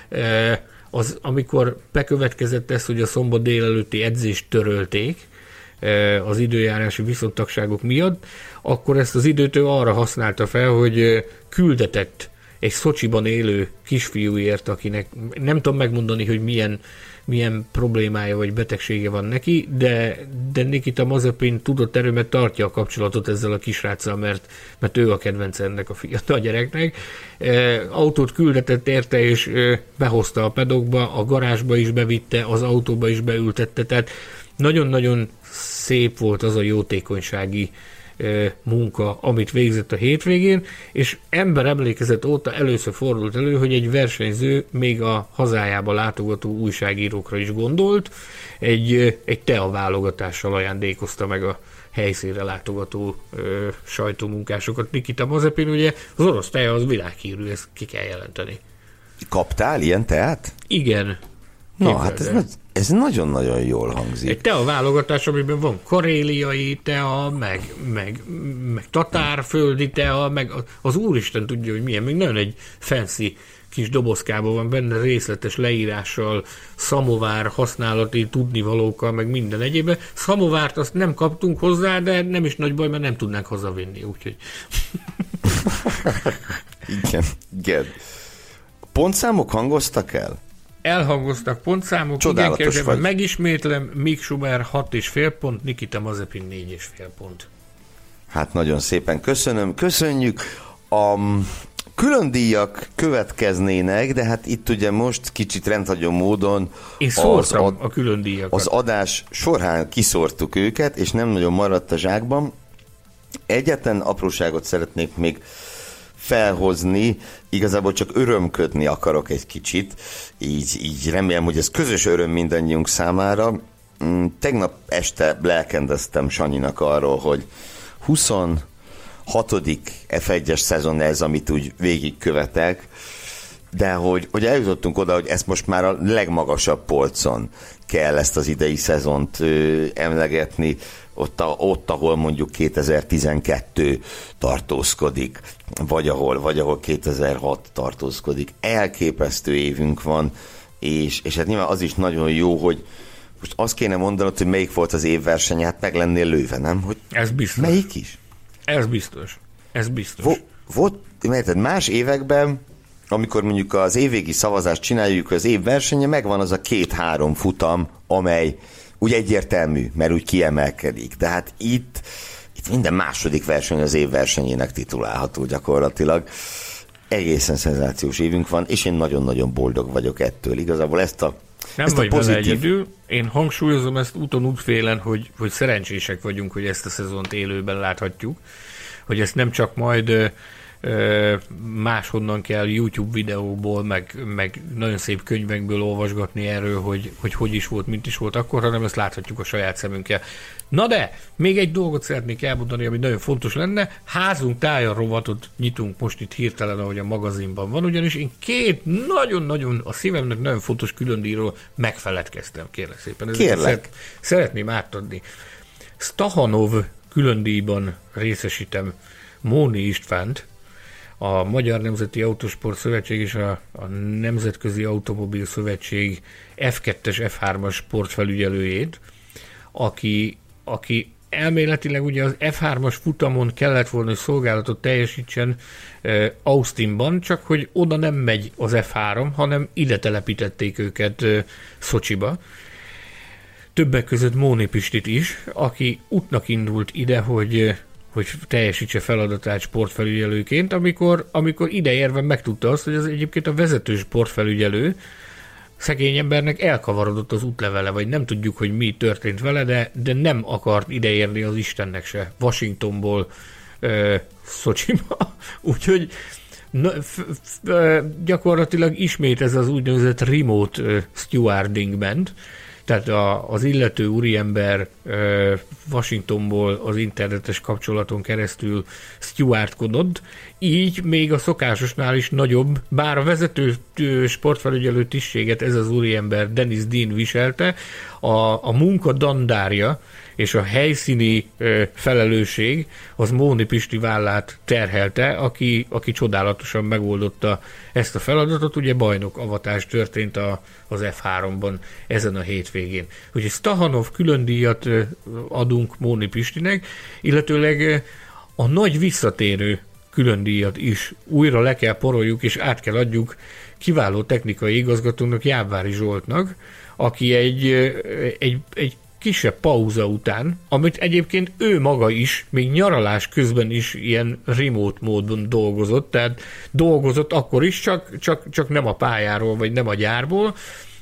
E, az, amikor bekövetkezett ez, hogy a szombat délelőtti edzést törölték, e, az időjárási viszontagságok miatt, akkor ezt az időt ő arra használta fel, hogy küldetett egy Szocsiban élő kisfiúért, akinek nem tudom megmondani, hogy milyen milyen problémája vagy betegsége van neki, de, de Nikita Mazepin tudott erőmet tartja a kapcsolatot ezzel a kisráccal, mert, mert ő a kedvenc ennek a fiatal gyereknek. E, autót küldetett érte, és e, behozta a pedokba, a garázsba is bevitte, az autóba is beültette, tehát nagyon-nagyon szép volt az a jótékonysági munka, amit végzett a hétvégén, és ember emlékezet óta először fordult elő, hogy egy versenyző még a hazájába látogató újságírókra is gondolt, egy, egy TEA válogatással ajándékozta meg a helyszínre látogató ö, sajtómunkásokat. Nikita Mazepin, ugye az orosz TEA az világhírű, ezt ki kell jelenteni. Kaptál ilyen teát? Igen. Na, hát ez, ez nagyon-nagyon jól hangzik. Egy tea válogatás, amiben van karéliai tea, meg, meg, meg tatárföldi tea, meg az úristen tudja, hogy milyen, még nagyon egy fancy kis dobozkában van benne részletes leírással, szamovár használati tudnivalókkal, meg minden egyébben. Szamovárt azt nem kaptunk hozzá, de nem is nagy baj, mert nem tudnánk hazavinni, úgyhogy... igen, igen. Pontszámok hangoztak el? Elhangoztak pontszámok, Csodálatos igen, vagy. megismétlem, Mick Schumer 6,5 pont, Nikita Mazepin 4,5 pont. Hát nagyon szépen köszönöm, köszönjük. A külön díjak következnének, de hát itt ugye most kicsit rendhagyó módon Én az, ad, a külön díjakat. Az adás során kiszórtuk őket, és nem nagyon maradt a zsákban. Egyetlen apróságot szeretnék még felhozni, igazából csak örömködni akarok egy kicsit, így, így remélem, hogy ez közös öröm mindannyiunk számára. Mm, tegnap este lelkendeztem Sanyinak arról, hogy 26. F1-es szezon ez, amit úgy végigkövetek, de hogy, hogy eljutottunk oda, hogy ezt most már a legmagasabb polcon kell ezt az idei szezont ö, emlegetni, ott, a, ott, ahol mondjuk 2012 tartózkodik, vagy ahol, vagy ahol 2006 tartózkodik. Elképesztő évünk van, és, és hát nyilván az is nagyon jó, hogy most azt kéne mondanod, hogy melyik volt az évverseny, hát meg lennél lőve, nem? Hogy Ez biztos. Melyik is? Ez biztos. Ez biztos. Vo- volt, mert más években amikor mondjuk az évvégi szavazást csináljuk, az év versenye, megvan az a két-három futam, amely úgy egyértelmű, mert úgy kiemelkedik. Tehát itt, itt minden második verseny az év versenyének titulálható gyakorlatilag. Egészen szenzációs évünk van, és én nagyon-nagyon boldog vagyok ettől. Igazából ezt a nem ezt vagy a pozitív... vele egyedül. Én hangsúlyozom ezt úton útfélen, hogy, hogy szerencsések vagyunk, hogy ezt a szezont élőben láthatjuk. Hogy ezt nem csak majd máshonnan kell YouTube videóból, meg, meg nagyon szép könyvekből olvasgatni erről, hogy, hogy hogy is volt, mint is volt akkor, hanem ezt láthatjuk a saját szemünkkel. Na de, még egy dolgot szeretnék elmondani, ami nagyon fontos lenne. Házunk tája rovatot nyitunk most itt hirtelen, ahogy a magazinban van, ugyanis én két nagyon-nagyon a szívemnek nagyon fontos különdíjról megfeledkeztem, kérlek szépen. Kérlek. Szeret, szeretném átadni. Stahanov különdíjban részesítem Móni Istvánt, a Magyar Nemzeti Autosport Szövetség és a, a Nemzetközi Automobil Szövetség F2-es, F3-as sportfelügyelőjét, aki, aki elméletileg ugye az F3-as futamon kellett volna, hogy szolgálatot teljesítsen Austinban, csak hogy oda nem megy az F3, hanem ide telepítették őket Szocsiba. Többek között Móni Pistit is, aki útnak indult ide, hogy hogy teljesítse feladatát sportfelügyelőként, amikor, amikor ideérve megtudta azt, hogy az egyébként a vezető sportfelügyelő, szegény embernek elkavarodott az útlevele, vagy nem tudjuk, hogy mi történt vele, de, de nem akart ideérni az Istennek se. Washingtonból ö, Szocsiba. Úgyhogy na, f, f, gyakorlatilag ismét ez az úgynevezett remote stewarding ment, tehát a, az illető úriember Washingtonból az internetes kapcsolaton keresztül stewardkodott, így még a szokásosnál is nagyobb, bár a vezető sportfelügyelő tisztséget ez az úriember Dennis Dean viselte, a, a munka dandárja és a helyszíni felelősség az Móni Pisti vállát terhelte, aki, aki csodálatosan megoldotta ezt a feladatot. Ugye bajnok avatás történt a, az F3-ban ezen a hétvégén. Úgyhogy Stahanov külön díjat adunk Móni Pistinek, illetőleg a nagy visszatérő külön díjat is újra le kell poroljuk, és át kell adjuk kiváló technikai igazgatónak, Jávári Zsoltnak, aki egy, egy, egy kisebb pauza után, amit egyébként ő maga is, még nyaralás közben is ilyen remote módon dolgozott, tehát dolgozott akkor is, csak, csak, csak nem a pályáról, vagy nem a gyárból,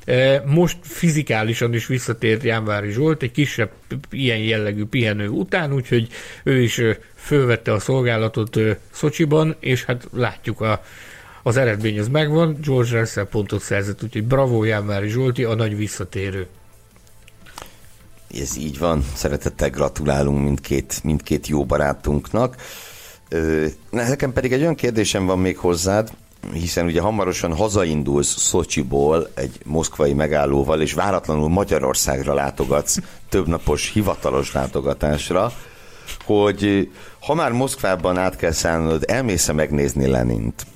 e, most fizikálisan is visszatért Jánvári Zsolt egy kisebb ilyen jellegű pihenő után, úgyhogy ő is fölvette a szolgálatot Szocsiban, és hát látjuk a, az eredmény az megvan, George Russell pontot szerzett, úgyhogy bravo Jánvári Zsolti, a nagy visszatérő. Ez így van, szeretettel gratulálunk mindkét, mindkét jó barátunknak. Nekem pedig egy olyan kérdésem van még hozzád, hiszen ugye hamarosan hazaindulsz Szocsiból egy moszkvai megállóval, és váratlanul Magyarországra látogatsz többnapos hivatalos látogatásra, hogy ha már Moszkvában át kell szállnod, elmész megnézni Lenint?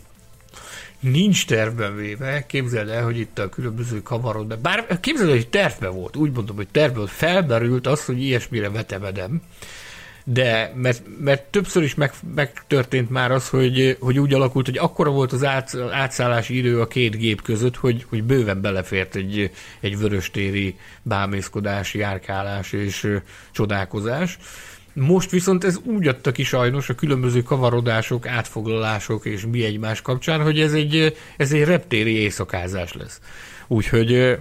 Nincs tervben véve, képzeld el, hogy itt a különböző kamarod, de bár képzeld el, hogy tervben volt, úgy mondom, hogy tervben volt, felberült az, hogy ilyesmire vetemedem, de mert, mert többször is meg, megtörtént már az, hogy, hogy úgy alakult, hogy akkora volt az át, átszállási idő a két gép között, hogy, hogy bőven belefért egy, egy vöröstéri bámészkodás, járkálás és csodálkozás. Most viszont ez úgy adta ki sajnos a különböző kavarodások, átfoglalások és mi egymás kapcsán, hogy ez egy, ez egy reptéri éjszakázás lesz. Úgyhogy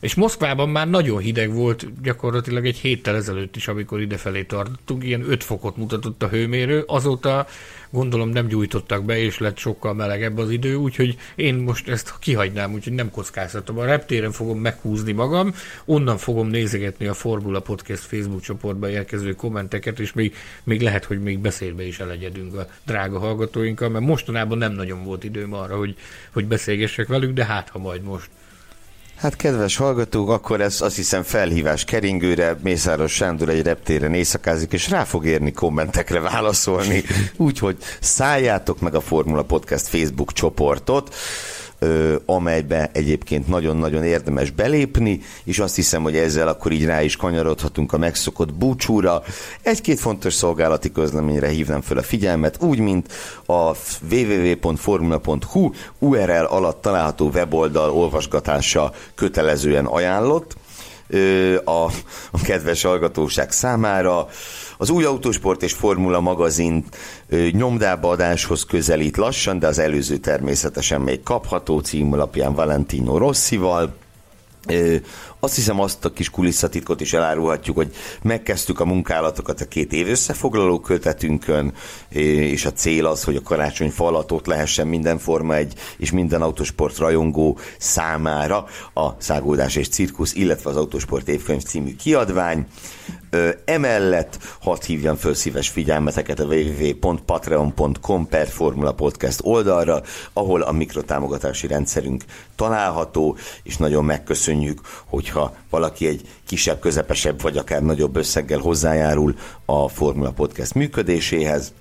és Moszkvában már nagyon hideg volt, gyakorlatilag egy héttel ezelőtt is, amikor idefelé tartottunk, ilyen 5 fokot mutatott a hőmérő, azóta gondolom nem gyújtottak be, és lett sokkal melegebb az idő, úgyhogy én most ezt kihagynám, úgyhogy nem kockáztatom. A reptéren fogom meghúzni magam, onnan fogom nézegetni a Formula Podcast Facebook csoportba érkező kommenteket, és még, még lehet, hogy még beszélbe is elegyedünk a drága hallgatóinkkal, mert mostanában nem nagyon volt időm arra, hogy, hogy beszélgessek velük, de hát ha majd most. Hát kedves hallgatók, akkor ez azt hiszem felhívás keringőre, Mészáros Sándor egy reptéren éjszakázik, és rá fog érni kommentekre válaszolni, úgyhogy szálljátok meg a Formula Podcast Facebook csoportot, amelybe egyébként nagyon-nagyon érdemes belépni, és azt hiszem, hogy ezzel akkor így rá is kanyarodhatunk a megszokott búcsúra. Egy-két fontos szolgálati közleményre hívnám fel a figyelmet, úgy, mint a www.formula.hu URL alatt található weboldal olvasgatása kötelezően ajánlott a, a kedves hallgatóság számára. Az új autósport és formula magazin nyomdába adáshoz közelít lassan, de az előző természetesen még kapható címlapján Valentino Rossival. Azt hiszem azt a kis kulisszatitkot is elárulhatjuk, hogy megkezdtük a munkálatokat a két év összefoglaló kötetünkön, és a cél az, hogy a karácsony falatot lehessen minden Forma egy és minden autósport rajongó számára a Szágoldás és Cirkusz, illetve az Autósport évkönyv című kiadvány. Emellett hadd hívjam föl szíves figyelmeteket a www.patreon.com per Formula Podcast oldalra, ahol a mikrotámogatási rendszerünk található, és nagyon megköszönjük, hogyha valaki egy kisebb, közepesebb, vagy akár nagyobb összeggel hozzájárul a Formula Podcast működéséhez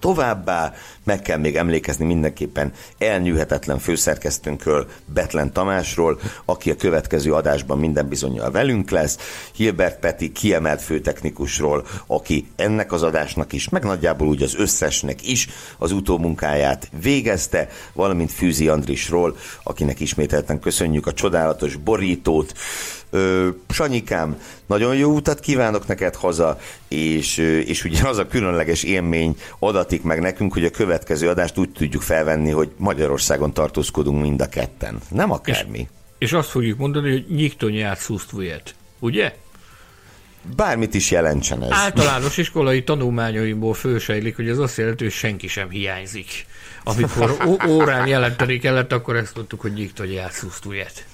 Továbbá meg kell még emlékezni mindenképpen elnyűhetetlen főszerkesztőnkről, Betlen Tamásról, aki a következő adásban minden bizonyal velünk lesz, Hilbert Peti kiemelt főtechnikusról, aki ennek az adásnak is, meg nagyjából úgy az összesnek is az utómunkáját végezte, valamint Fűzi Andrisról, akinek ismételten köszönjük a csodálatos borítót, Ö, Sanyikám, nagyon jó utat kívánok neked haza, és, és ugye az a különleges élmény adatik meg nekünk, hogy a következő adást úgy tudjuk felvenni, hogy Magyarországon tartózkodunk mind a ketten. Nem akármi. És, és azt fogjuk mondani, hogy nyiktonját szusztvujet. Ugye? Bármit is jelentsen ez. Általános iskolai tanulmányaimból fősejlik, hogy ez azt jelenti, hogy senki sem hiányzik. Amikor órán jelenteni kellett, akkor ezt mondtuk, hogy nyiktonját szusztvujet.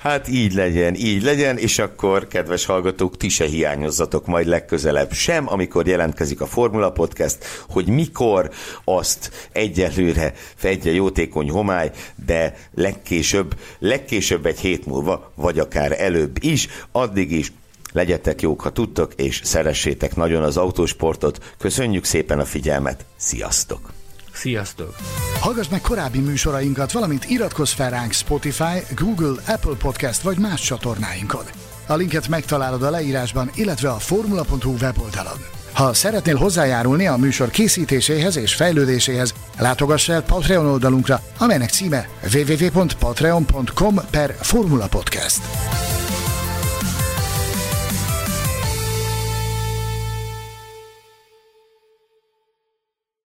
Hát így legyen, így legyen, és akkor, kedves hallgatók, ti se hiányozzatok majd legközelebb sem, amikor jelentkezik a Formula Podcast, hogy mikor azt egyelőre fedje jótékony homály, de legkésőbb, legkésőbb egy hét múlva, vagy akár előbb is, addig is legyetek jók, ha tudtok, és szeressétek nagyon az autósportot. Köszönjük szépen a figyelmet, sziasztok! Sziasztok! Hallgass meg korábbi műsorainkat, valamint iratkozz fel ránk Spotify, Google, Apple Podcast vagy más csatornáinkon. A linket megtalálod a leírásban, illetve a formula.hu weboldalon. Ha szeretnél hozzájárulni a műsor készítéséhez és fejlődéséhez, látogass el Patreon oldalunkra, amelynek címe www.patreon.com per Formula Podcast.